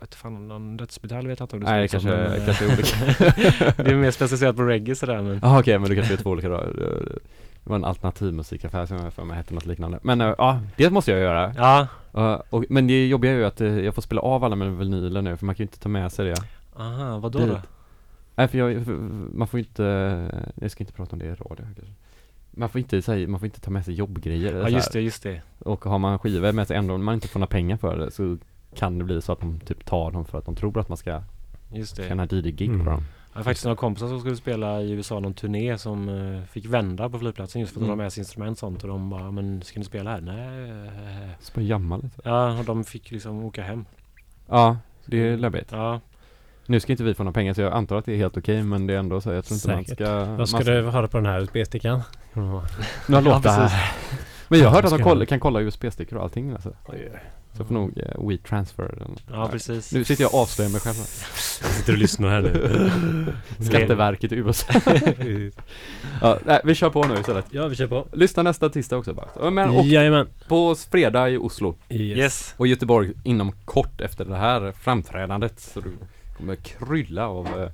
vet fan, någon dödsmetall vet jag inte om Nej, det ut som, kanske- men, kanske är olika. *laughs* det är mer specialiserat på reggae sådär men. Jaha okej, men det kanske är två olika då. Det var en alternativmusikaffär som jag för mig hette något liknande. Men eh, ja, det måste jag göra. Ja, Ja, och, men det jobbiga är ju att eh, jag får spela av alla mina vinyler nu för man kan ju inte ta med sig det. aha, vadå då? Nej för jag, för, man får inte, jag ska inte prata om det i radio kanske. Man får inte säga, man får inte ta med sig jobbgrejer Ja just det, just det. Och har man skivor med sig ändå om man inte får några pengar för det så kan det bli så att de typ tar dem för att de tror att man ska Just det. tjäna DJ-gig Mm. på dem. Jag har faktiskt några kompisar som skulle spela i USA någon turné som eh, fick vända på flygplatsen just för att de Mm. har med sig instrument och sånt och de bara, men ska ni spela här? Nej. eh." Så bara jamma lite. Ja, och de fick liksom åka hem. Ja, det är läbbigt. Ja, Nu ska inte vi få några pengar så jag antar att det är helt okej men det är ändå så jag tror inte Säkert. man ska Vad ska du höra på den här USB-stickan? Några Ja, låtar precis. Men jag har hört att de kan kolla USB-stickor och allting alltså. Så jag får nog eh, WeTransfer eller något. ja precis. Nu sitter jag och avslöjar mig själv här. Sitter och lyssnar här nu. *laughs* Skatteverket i USA *laughs* Ja, nej, vi kör på nu istället ja, vi kör på. Lyssna nästa tisdag också bara Men och Jajamän. på fredag i Oslo Yes. Yes. och Göteborg inom kort efter det här framträdandet så du kommer krylla av eh,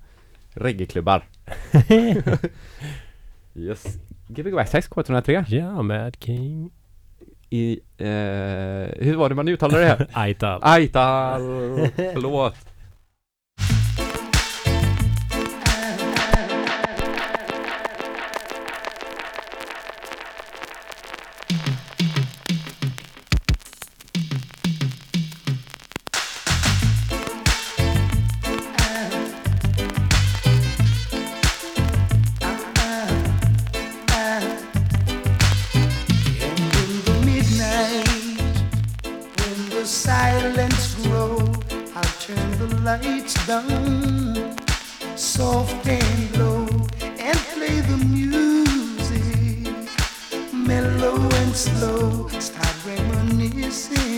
reggaeklubbar *laughs* Yes Gbg Waxax K103 Ja, Mad King. I, eh, hur var det man uttalade det här? *laughs* Aital. Aital, förlåt lights down, soft and low, and play the music, mellow and slow. Start reminiscing.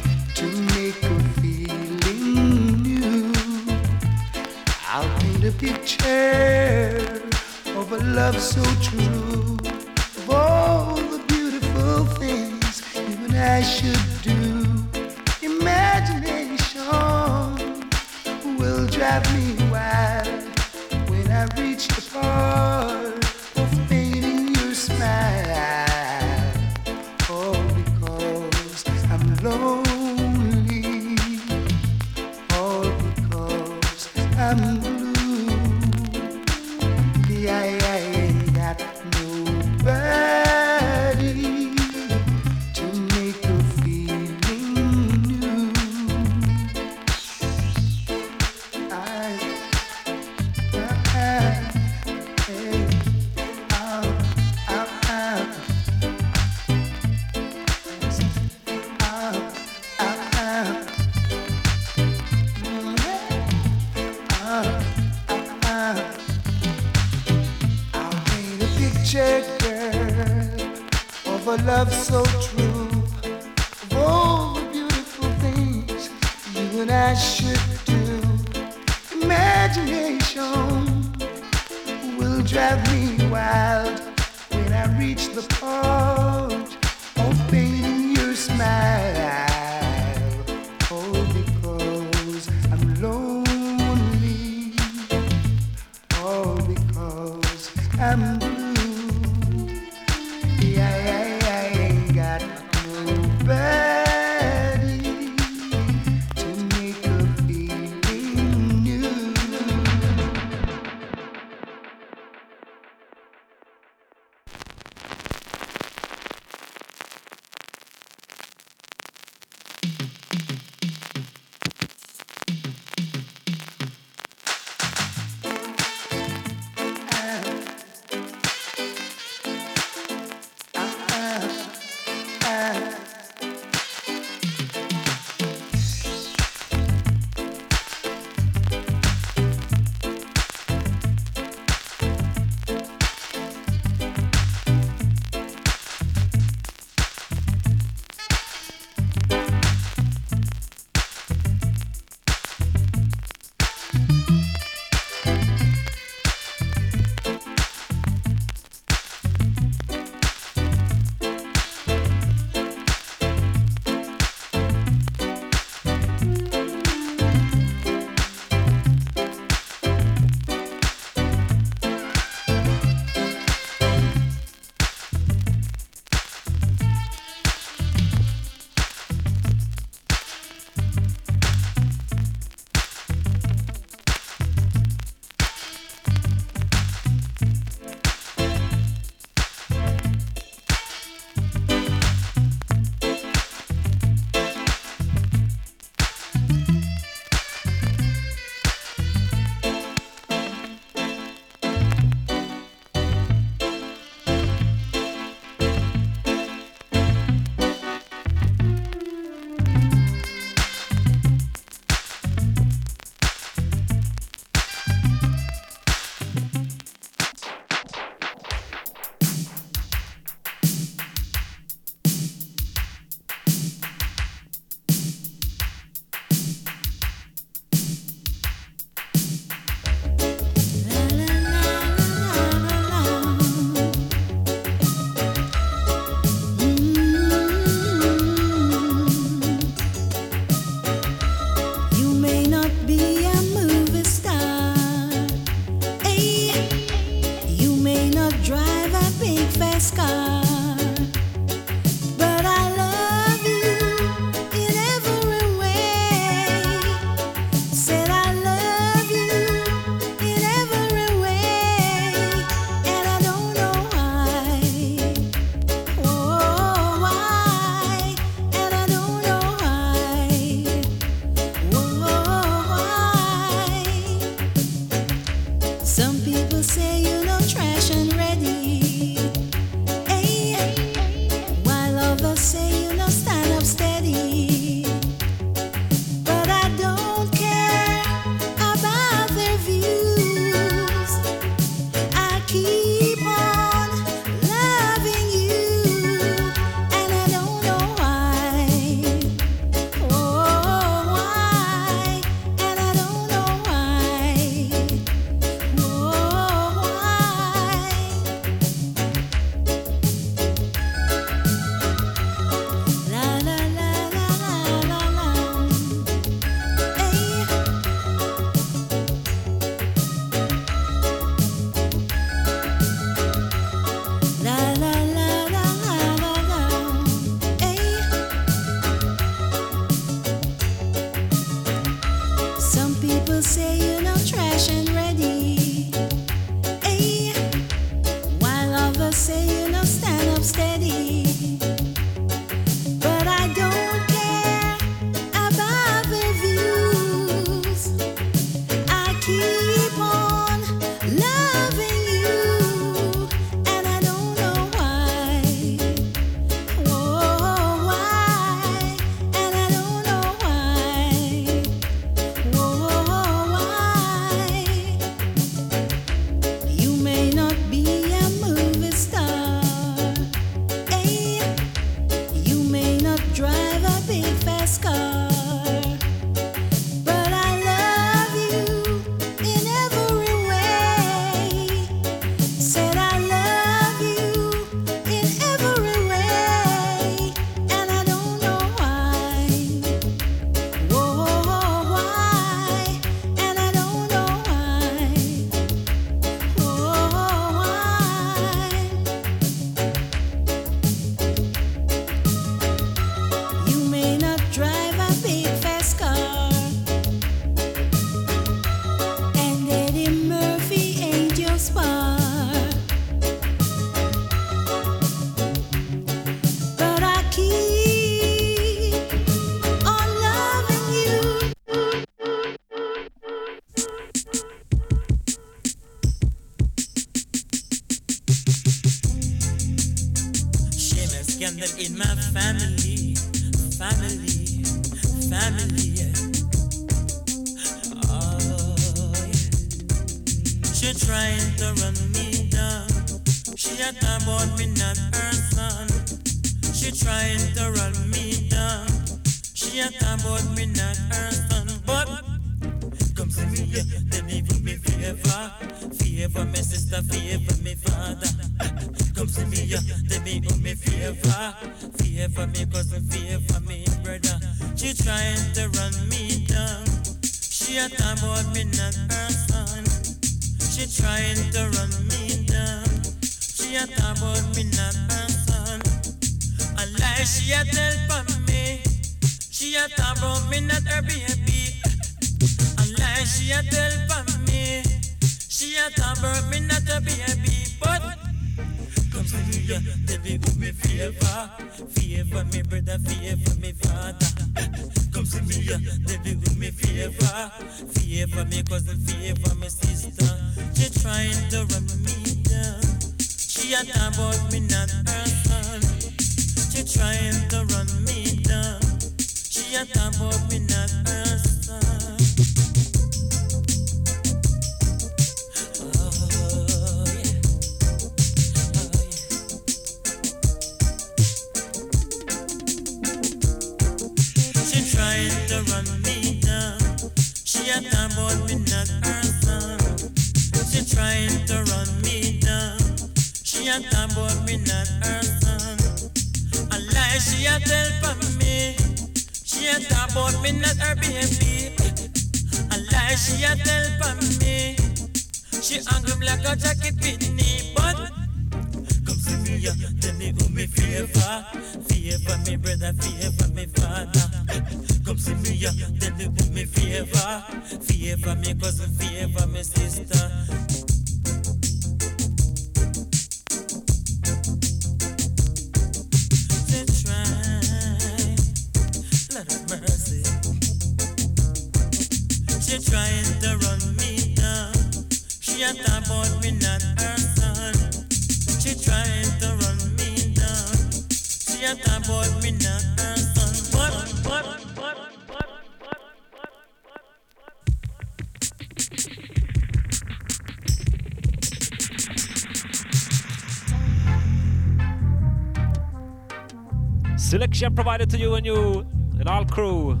Provided and all crew.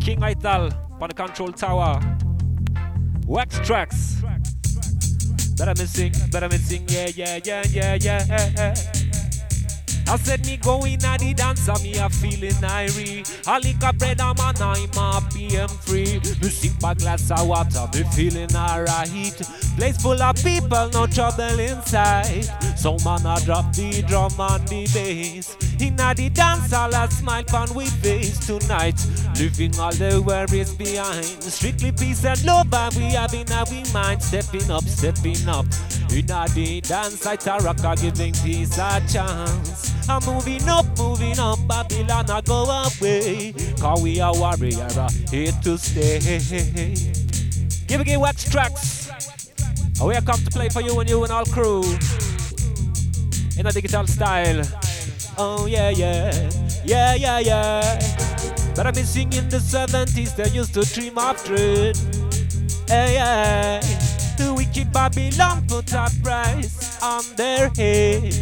King Aital on the control tower. Wax tracks. Better me sing, better me sing, yeah, yeah, yeah, yeah, yeah. Eh, eh, eh. I said me going at the dance and me a feeling irie. I lick a bread and man I'm happy and free. Me sip a glass of water, me feeling alright. Place full of people, no trouble inside. So man I drop the drum and the bass. Inna the dance all a smile on we face tonight. Leaving all the worries behind. Strictly peace and love and we have in our mind. Stepping up, stepping up. Inna the dance I a rocker giving peace a chance. I'm moving up, moving up, Babylon I go away. Cause we are warrior, uh, here to stay. Give it wax tracks. Oh, and we are come to play for you and you and all crew. In a digital style. Oh yeah, yeah, yeah, yeah, yeah. But I've been singing the 70s, they used to dream of dread. Hey, hey. The wicked Babylon put a price on their head.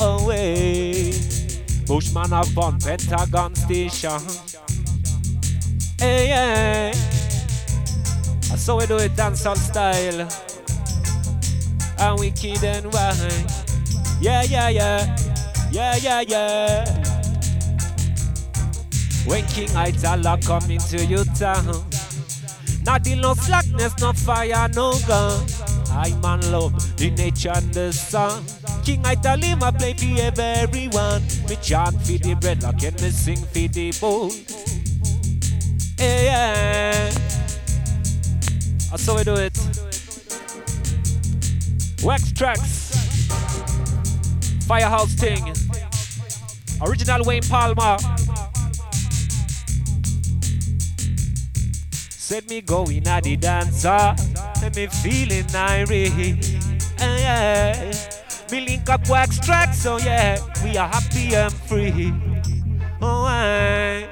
Oh, hey. Bushman have fun, Pentagon Station. Hey. That's how we do it, dancehall style. And wicked and wine. Yeah, yeah, yeah. Yeah, yeah, yeah. When King Itala come into your town, not deal no slackness, no fire, no gun. I man love the nature and the sun. King Itala my play for everyone. Me chant for the bread, like and me sing for the bone. Yeah, yeah. That's how we do it. Wax tracks. Firehouse thing. Original Wayne Palmer. Said me going at the dancer. And me feeling irate. Eh, yeah. Me link up wax tracks, so yeah, we are happy and free. Oh, I.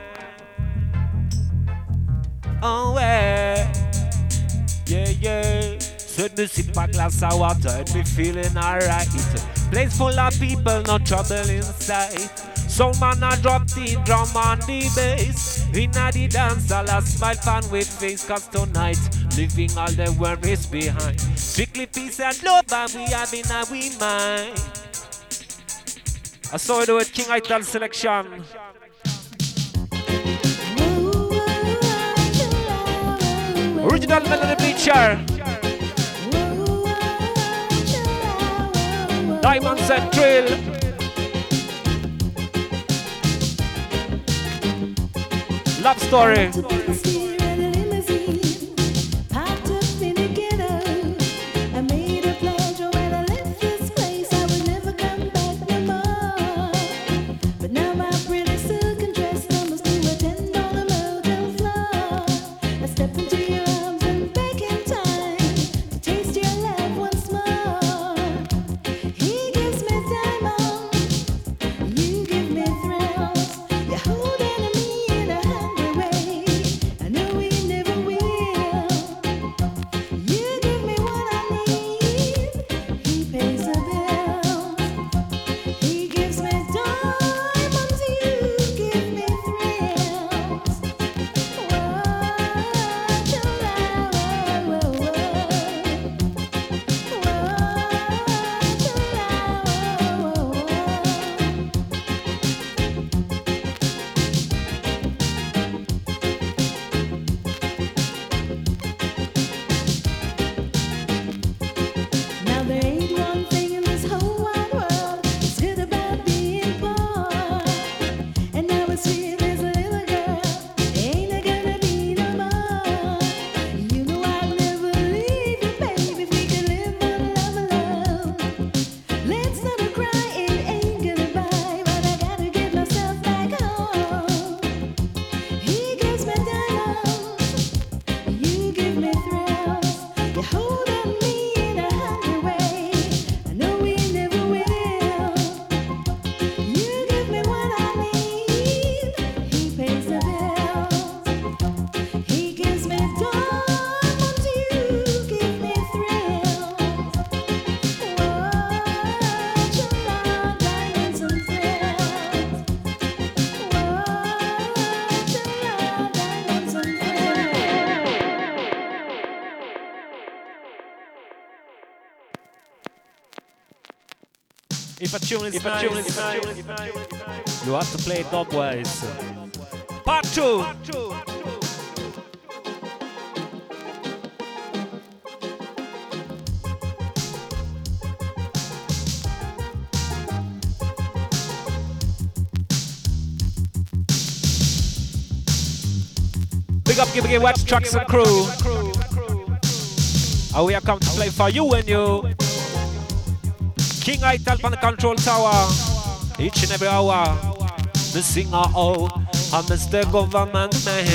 Oh, I. Yeah, yeah. Said me sip a glass of water me feeling alright. Place full of people, no trouble inside. Soul man a drop the drum on the bass. Inna the dance, all a smile fan with face. Cause tonight, leaving all the worries behind. Strictly peace and love, and we have in a we mind. I saw it, King Ital selection. Original melody feature. Diamonds and Drill. Love story. If a tune is nice, you have to play it dubwise. Part two. Big up, give Wax Trucks and Crew. And we are come to play for you and you. King Ital on the control tower. Each and every hour. The singer, oh, I'm Mr. Government man.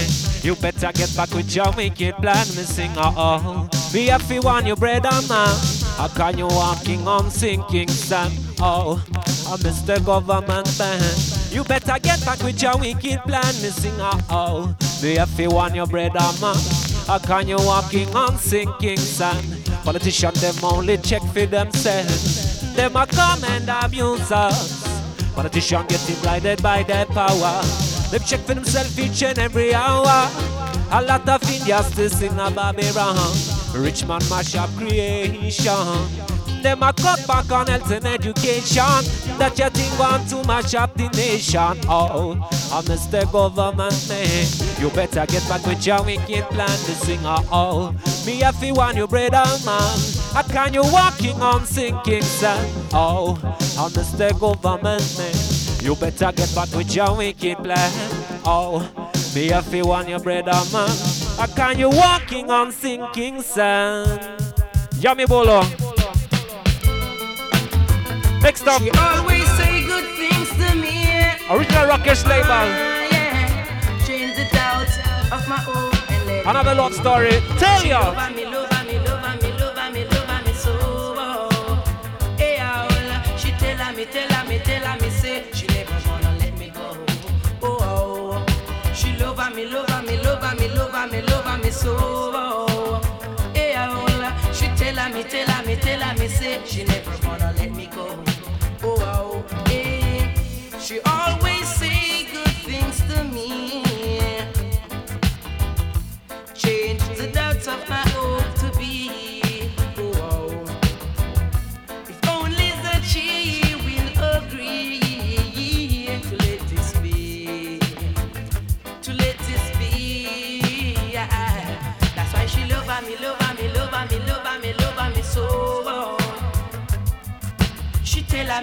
You better get back with your wicked plan, me singer, oh. We have to want your bread and man. How can you walking on sinking sand? Oh, I'm Mr. Government man. You better get back with your wicked plan, me singer, oh. We have to want your bread and man. How can you walking on sinking sand? Politicians, them only check for themselves. Them a come and abuse us. Politicians getting blinded by their power. Them check for themselves each and every hour. A lot of still sing a Babylon. Rich man mash up creation. Them a cut back on health and education. That you think want to mash up the nation. Oh, I'm Mr. Government man. You better get back with your wicked plan to sing. Oh, oh. me a fi want you brother man. How can you walking on sinking sand? Oh, I'm Mr. Government man. You better get back with your wicked plan. Oh, me a fi want you brother man. How can you walking on sinking sand? Yummy Bolo. Next up, She always say good things to me. original Rockers label. Ah, yeah, change it out of my own Another love story. Tell ya. Me, love me, love me, love me, love me so. Eh, oh, yeah, oh, she tell her me, tell her me, tell her me, say she never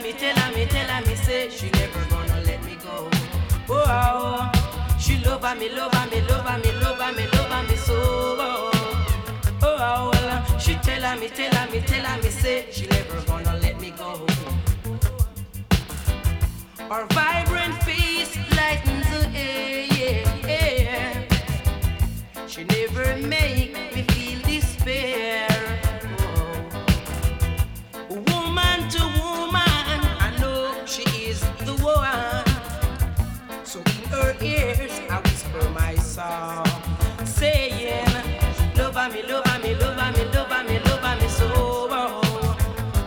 me, tell her me, tell her me, say she never gonna let me go. Oh, oh, oh. she love me, love me, love me, love me, love me so. Oh oh, oh, oh, she tell her me, tell her me, tell her me, say she never gonna let me go. Her vibrant face lightens the air. She never make me feel despair. Oh. Woman to woman, is the one. So in her ears, I whisper my song, saying, Love me, love me, love me, love me, love me so. Oh,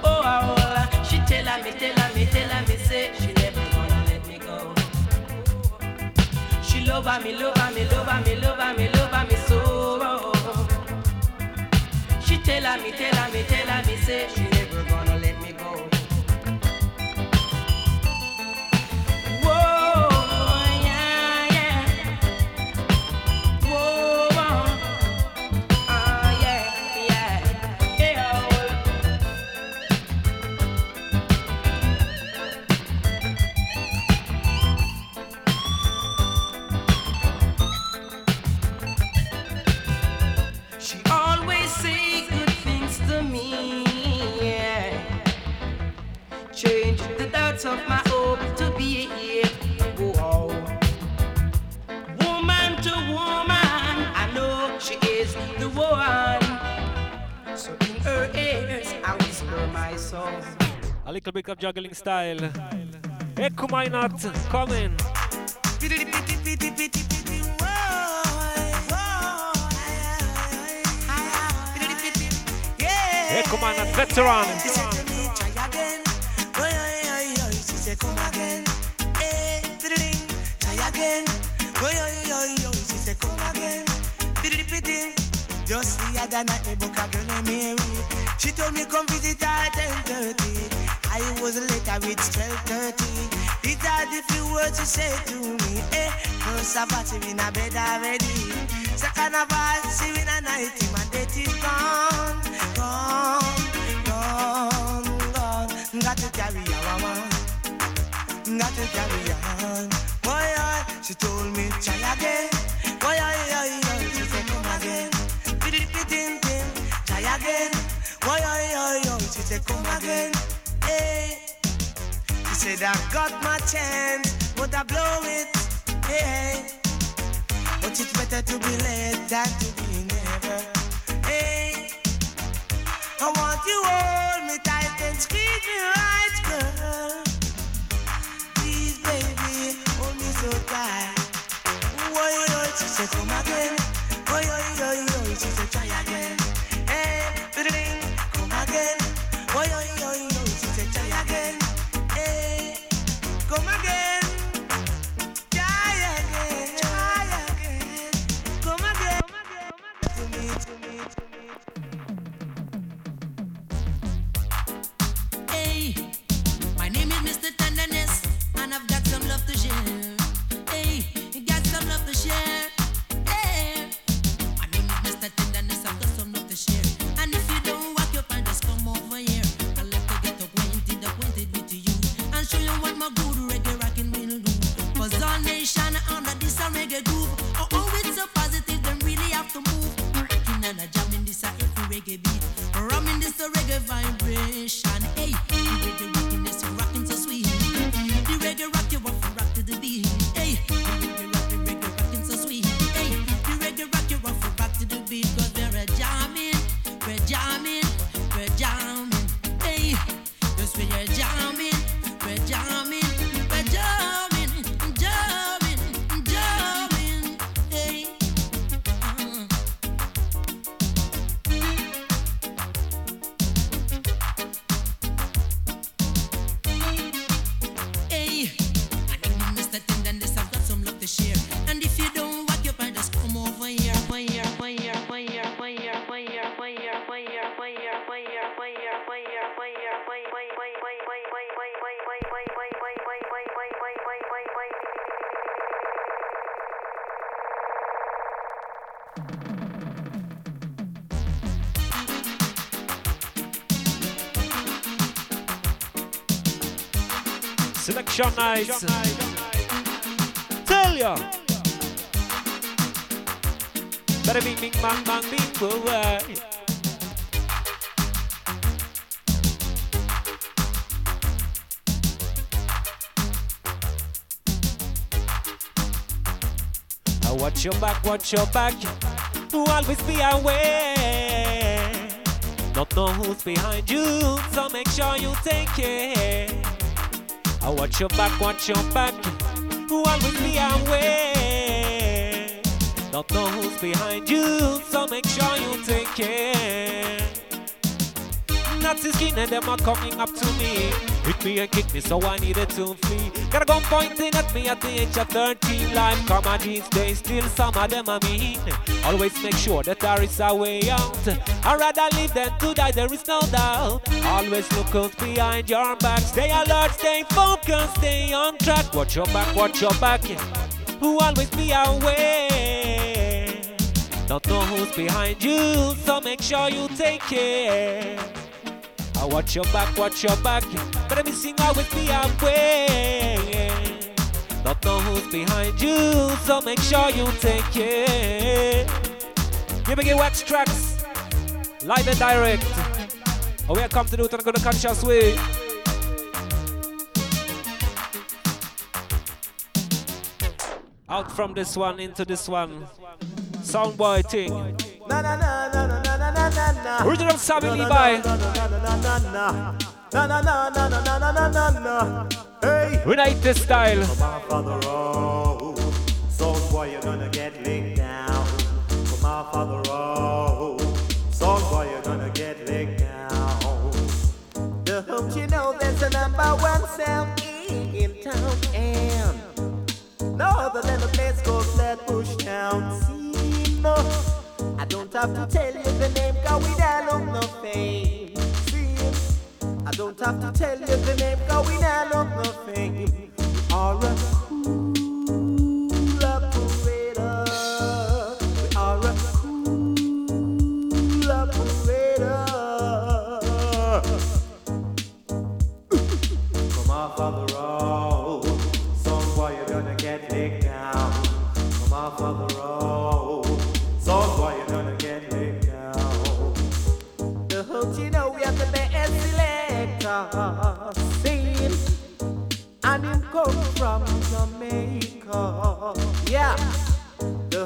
oh, oh. she tell me, tell me, tell me, say she never gonna let me go. She love me, love me, love me, love me, love me so. She tell me, tell me, tell me, say she A little bit of juggling style. Ecco my not coming. Ecco my not veteran. Just the other night, me book a girl named Mary. She told me come visit her at 10:30. I was later with 12:30. These are the few words she said to me. Eh, first of all, she in a bed already. Second of all, she in a night, my date is gone, gone, gone, gone. Got to carry on, got to carry on. Boy, oh, she told me try again. Boy, oh, oh, oh, she said come again. Piddy-piddy-tin, try again. Boy, oh, oh, oh, she said come again. Hey. She said I got my chance, but I blow it. Hey. But it's better to be late than to be never. Hey. I want you hold me tight and squeeze me right, girl. Please, baby, hold me so tight. Boy, oh, oh, she said, come again. Boy, oh, oh, oh, she said, try again. Selection nights. Tell ya. Better bing bing bang bang bing boo Watch your back, watch your back. Always be aware. Don't know who's behind you, so make sure you take care. I watch your back, watch your back. Always be aware. Don't know who's behind you, so make sure you take care. Skin and them are coming up to me. Hit me and kick me, so I needed to flee. Got a gun pointing at me at the age of 13. Life come and these days, still some of them are mean. Always make sure that there is a way out. I'd rather live than to die, there is no doubt. Always look out behind your back. Stay alert, stay focused, stay on track. Watch your back, watch your back. Who always be aware. Don't know who's behind you, so make sure you take care. I watch your back, watch your back. But Better be sing always be aware. Don't know who's behind you, so make sure you take care. Here we get wax tracks, live and direct. Oh, we are come to do it on a good conscious way. Out from this one into this one. Soundboy thing. Original Sammy Levi. Hey. Unite style. Number one sound in town and no other than a place called Flatbush Town. See, no don't have to tell you the name, cause we don't look no fame. See, I don't have to tell you the name, cause we don't look no fame. We are a cool operator. We are a cool operator. Come off of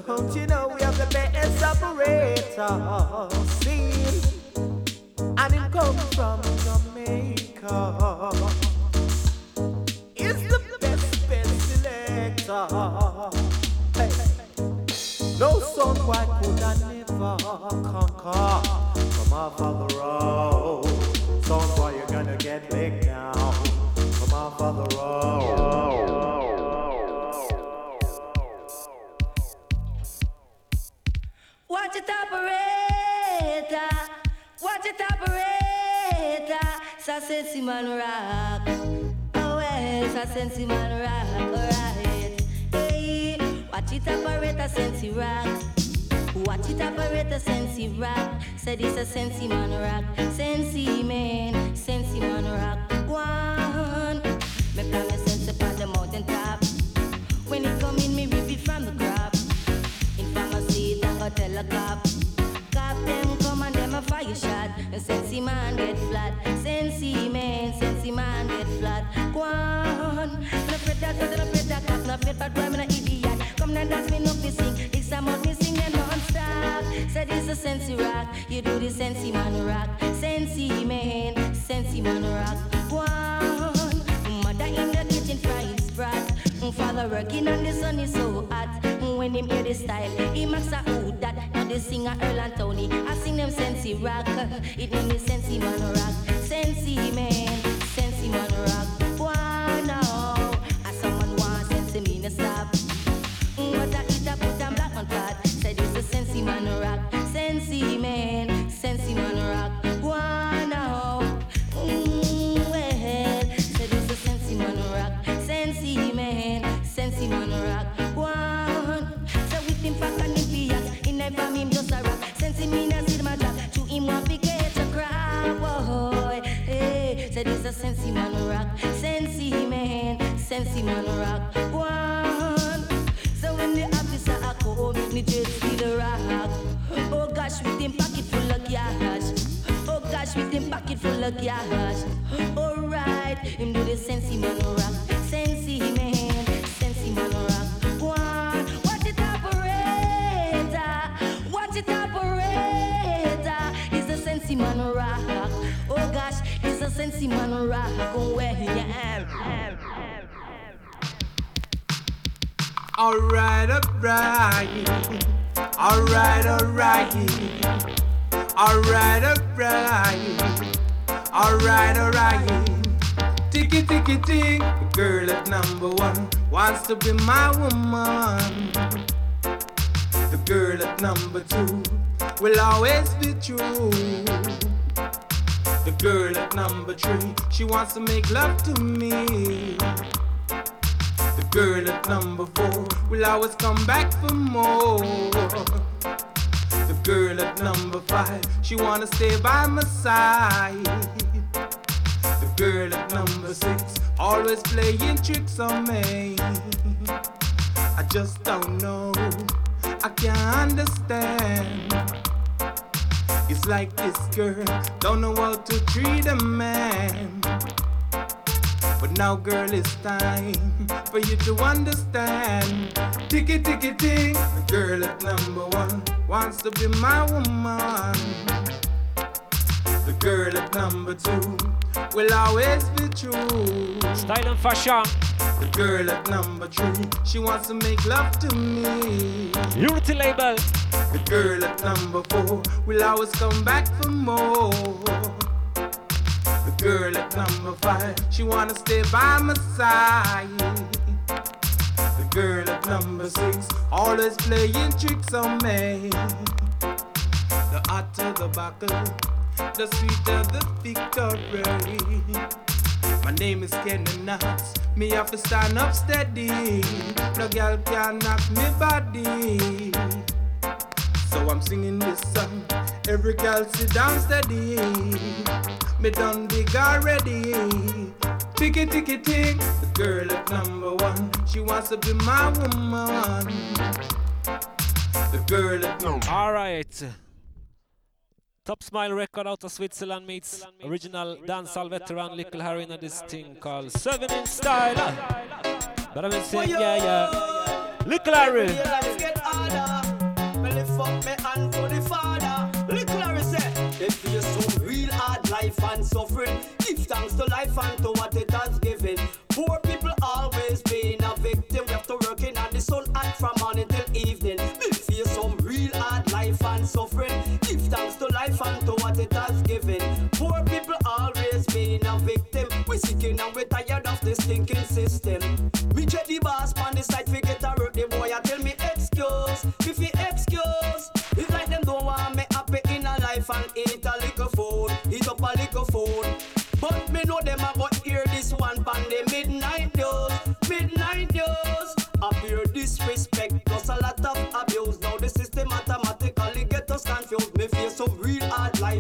Don't you know we have the best operator scene? And him come from Jamaica. Is the best best selector. Hey. No son why could I never conquer? Come off of Sa sensi man rock, oh well, sa sensi man rock, alright. Hey, watch it operator, sensi rock. Watch it operator, sensi rock. Said it's a sensi man rock, sensi man, sensi man rock. One, me plan me sense upon the mountain top. When it come in, me rip it from the crop. In pharmacy, I go tell a cop. Cop them fire shot. Sensi man get flat. Sensi man, sensi man get flat. On. No afraid that, no afraid that, cat, no afraid that, boy, me no idiot. Come now dance me no fi sing. This a must me sing and non-stop. Said it's a sensi rock. You do the sensi man rock. Sensi man, sensi man rock. Father working and the sun is so hot. When him hear the style, he makes a hoot that. Now the singer Earl and Tony, I sing them Sensi rock. It name is Sensi man rock. Sensi man, Sensi man rock. Why now? As someone wants Sensi me no stop. What I eat, I put on black man flat. Said it's a Sensi man rock. Sensi man, Sensi man rock. Sensi man, Sensi man rock. One. So when the officer a come, me just see the rock. Oh gosh, with him pocket full of cash. Oh gosh, with him pocket full of cash. Alright, him do the sensi man rock. Sensi man, sensi man rock. Sensi man rock. Oh where you am. Alright, alright. Alright, alright. Alright, alright. Alright, alright. Ticky, ticky, tick. The girl at number one wants to be my woman. The girl at number two will always be true. The girl at number three, she wants to make love to me. The girl at number four will always come back for more. The girl at number five, she wanna stay by my side. The girl at number six, always playing tricks on me. I just don't know, I can't understand. It's like this girl don't know how to treat a man. But now, girl, it's time for you to understand. Ticky, ticky, ting. The girl at number one wants to be my woman. The girl at number two will always be true. Style and fashion. The girl at number three, she wants to make love to me. Unity label. The girl at number four will always come back for more. The girl at number five, she wanna stay by my side. The girl at number six, always playing tricks on me. The hotter the buckle, the sweeter the victory. My name is Kenny Knox. Me have to stand up steady. No girl can knock me body. So I'm singing this song. Every girl sit down steady. Me done big already. Ticky ticky tick. The girl at number one. She wants to be my woman. The girl at number Alright. Top Smile record out of Switzerland meets original dancehall veteran Little Harry in this thing called Seven in Style. But I've been saying, yeah, yeah. Little Harry. Let's get harder. Well, lift up me hand for the father. Little Harry said, they feel some real hard life and suffering. Give thanks to life and to what it has given. Poor people always being a victim. We have to work in the sun and from morning till evening. We feel some real hard life and suffering. Thanks to life and to what it has given. Poor people always being a victim. We sicking and we tired of this stinking system. Me check the boss on the side, get a work. The boy I tell me excuse, if he excuse, it's like them don't want me happy in a life and eat a little food, eat up a little food. But me know them a go hear this one pan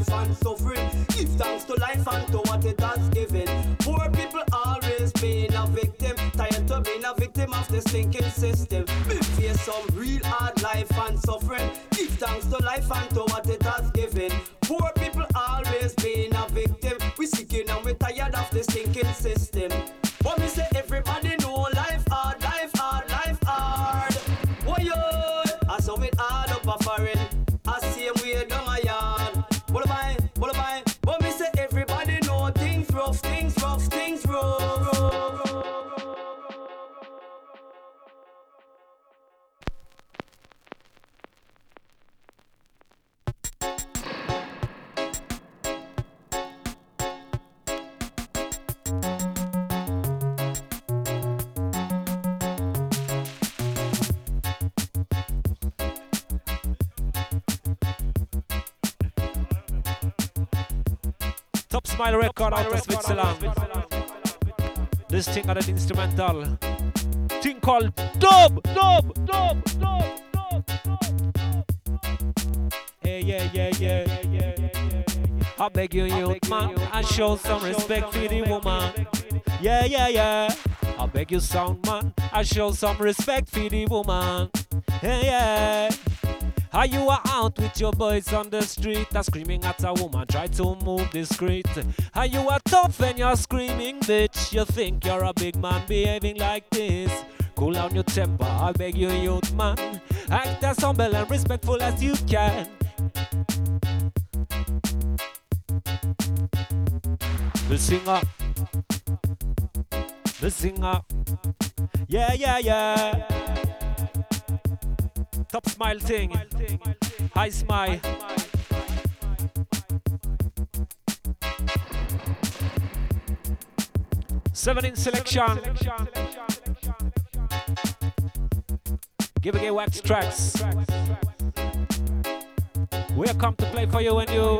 and suffering. Give thanks to life and to what it has given. Poor people always being a victim. Tired to being a victim of the sinking system. Me face some real hard life and suffering. Give thanks to life and to what it has given. Poor people always being a victim. We seeking and we tired of the sinking system. Instrumental. Thing called Dub! Dub! Dub! Dub! Hey, yeah, yeah, yeah, yeah, yeah. I beg you, youth man, and show some respect for the woman. Yeah, yeah, yeah. I beg you, sound man, and show some respect for the woman. Hey, yeah. How you are out with your boys on the street, are screaming at a woman, try to move discreet. How you are tough and you're screaming, bitch. You think you're a big man behaving like this. Cool down your temper, I beg you, youth man. Act as humble and respectful as you can. The singer, the singer, yeah, yeah, yeah. Top smile thing, high smile. Seven in selection. Give a wax tracks. We are come to play for you and you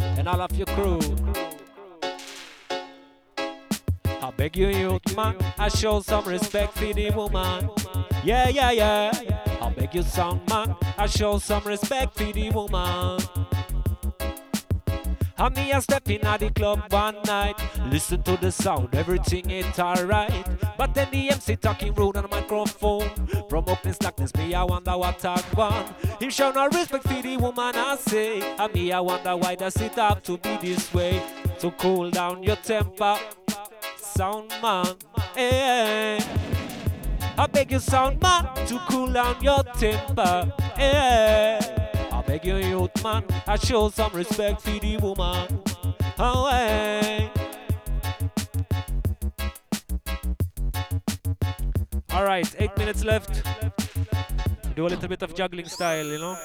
and all of your crew. I beg you, youth man, I show some respect for the woman. Yeah, yeah, yeah. I beg you, sound man, I show some respect for the woman. And me a step in at the club one night. Listen to the sound, everything ain't alright. But then the MC talking rude on the microphone. From up in me I wonder what I want. Him show no respect for the woman I say. And me I wonder why does it have to be this way? To cool down your temper, sound man. Hey, I beg you, sound man, to cool down your temper. Hey. I beg you, youth man, I show some respect for the woman. Oh. All right, eight minutes left. Do a little bit of juggling style, you know.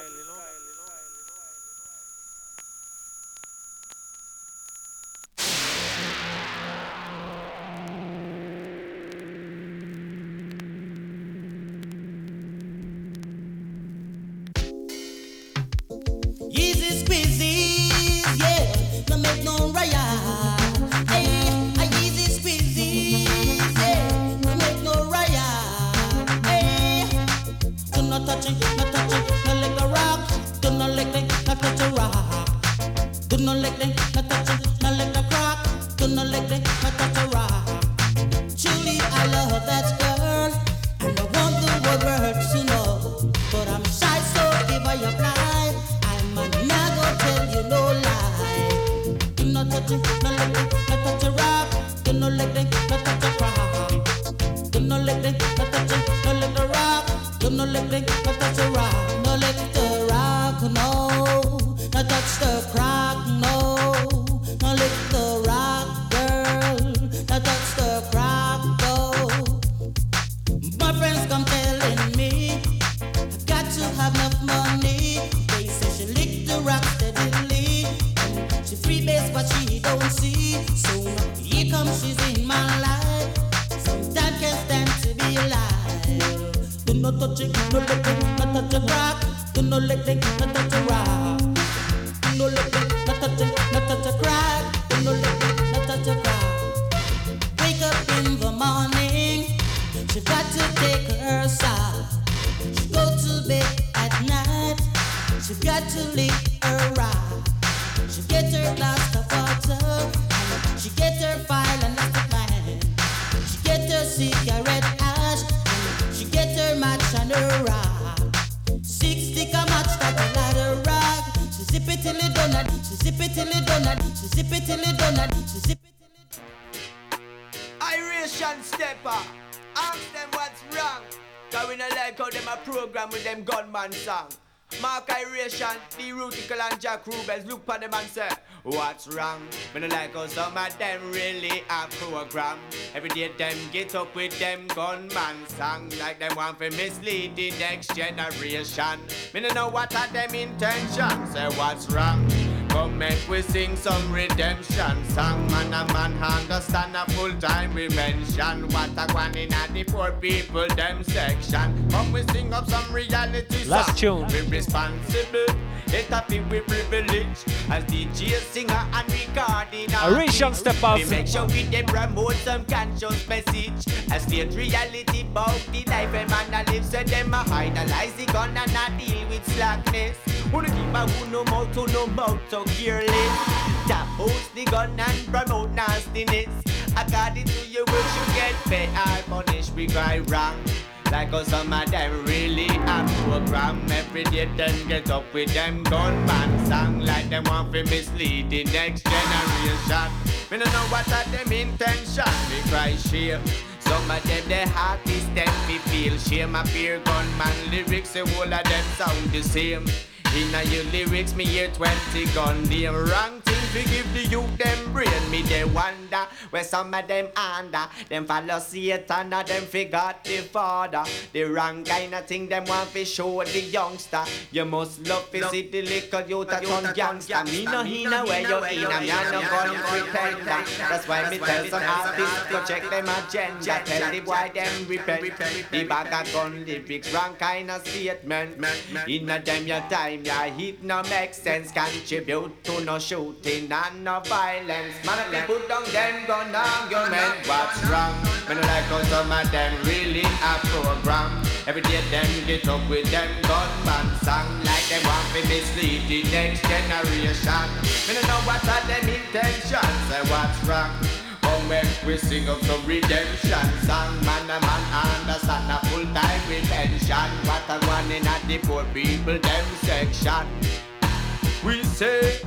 Them song. Mark Iration, the Rutical and Jack Rubens look for them and say, What's wrong? We not like how some of them really a program. Every day them get up with them gunman song. Like them want to mislead the next generation. Me no know what are them intentions. Say what's wrong? Come make we sing some redemption song. Man a man understand a full time we mention what a one in a the poor people them section. Come we sing up some reality Last song. tune. We responsible. Get happy with privilege as DJ, singer, and recording. Arishan step up. We make sure we them promote some conscious message. A state reality about the life a man a live. So them a idolize the gun and a deal with slackness. Wanna keep a who no mouth to no mouth so careless. Tap host the gun and promote nastiness. According to your words you get paid or punished. We cry wrong. Like us some of them really a program Every day them get up with them gunman song Like them want to mislead the next generation Me no know what are them intention Me cry shame Some of them the heart is them fi feel shame A fear gunman lyrics the whole of them sound the same Inna your lyrics me hear 20 gun Them wrong thing to give the youth them brain Me they wonder where some of them under. Them follow Satan or them forgot the father. The wrong kind of thing them want to show the youngster. You must love to see the little youth a turn gangster Me no hina where you in a a no gun pretender That's why me tell some artists go check them agenda. Tell the boy them repent. The bag of gun lyrics wrong kind of statement. Inna them your time your hit no make sense Contribute to no shooting and no violence. Man they put down them gun argument What's wrong? Me no like how some of them really a program. Every day them get up with them gunman song. Like them want to mislead the next generation. Me no know what are them intentions Say what's wrong? When we sing up some redemption. Song Man a man understand a full time retention. What a one in a the poor people them section. We say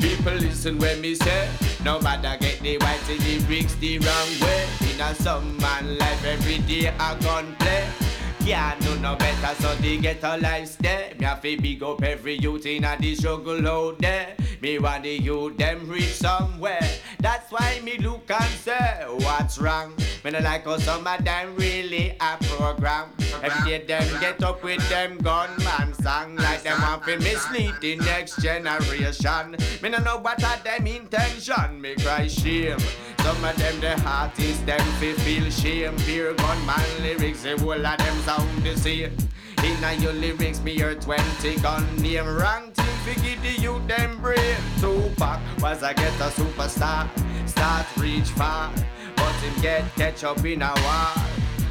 People listen when me say No matter get the white the bricks the wrong way. In a some man life every day a gun play can't do no better, so they get a life stay. Me have to big up every youth in a the struggle out there. Me want the youth them reach somewhere. That's why me look and say, what's wrong? Me no like how some of them really a program. Every day them get up with them gunman song like them want to mislead the next generation. Me no know what are them intention. Me cry shame. Some of them the heart is them fi feel shame. Fear gunman lyrics, the whole of them sound the same. Inna your lyrics, me hear 20 gun name wrong thing fi give the youth them brain. Tupac was a get a superstar, start reach far, but him get catch up in a war.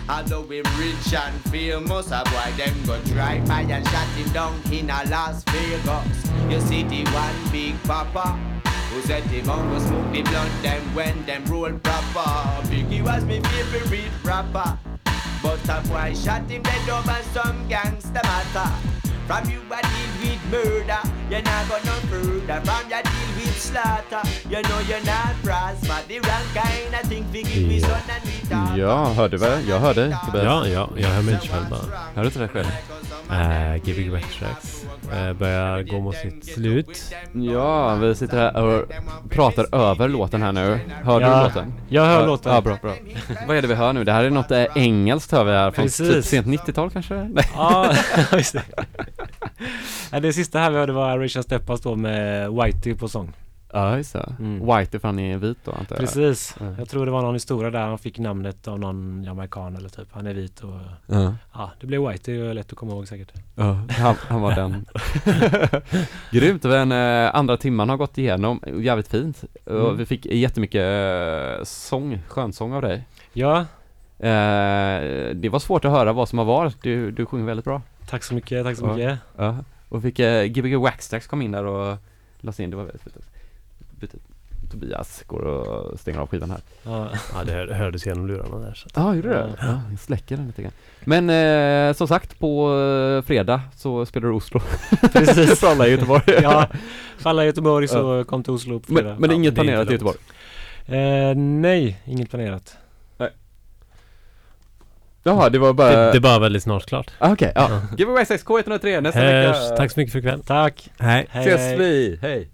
Although we rich and famous, a boy them go drive by and shot him down in a Las Vegas. You see the one big papa. Who said him on go smoke the blunt them when them roll proper Biggie was my favorite rapper But a boy shot him dead over some gangster matter. From you a deal with murder. You're not gonna further From your deal with slaughter. You know you're not prosper. The wrong kind of thing Figure we son and we daughter Ja, hörde väl? Jag hörde. Tobias. Ja, ja, jag hör mig inte själv bara. Hör du inte det själv? Äh, Gbg Backtracks börjar gå mot sitt slut. Ja, vi sitter här och pratar över låten här nu. Hör Ja, du låten? jag hör ja, låten. Ja, bra, bra. Vad är det vi hör nu? Det här är något äh, engelskt hör vi här från Precis. typ sent 90-tal kanske? Nej. *laughs* Ja, just det. *laughs* Det sista här vi hörde var Richard Steppas då med Whitey på sång. Ja, just det. Whitey för han är vit då antar jag? Precis. Ja. Jag tror det var någon historia där han fick namnet av någon jamaican eller typ. Han är vit och Ja. ja, det blev Whitey och lätt att komma ihåg säkert. Ja, han, han var den. *laughs* Grymt, men eh, andra timman har gått igenom, jävligt fint. Och Mm. vi fick jättemycket eh, sång, skönsång av dig. Ja. Eh, det var svårt att höra vad som har varit, du, du sjunger väldigt bra. Tack så mycket, tack så mycket. Ja, och fick eh, Gbg Waxtrax kom in där och lades in, det var väldigt fint. Tobias går och stänger av skivan här. Ja, ja det hör, hördes genom lurarna där. Så. att- Ja, gjorde det? Ja, jag släcker den lite grann. Men eh, som sagt, på eh, fredag så spelar du Oslo. Precis. *laughs* För alla i Göteborg. ja, för alla i Göteborg så kom till Oslo på Men, fredag. men är Ja, inget planerat i Göteborg? Eh, nej, inget planerat. Jaha, det var bara... Det, det bara väldigt snart klart. Ah, Okej, ja. Giveaway 6 K103 nästa vecka. Hörs. Tack så mycket för ikväll. Tack. Hej. Ses vi, hej!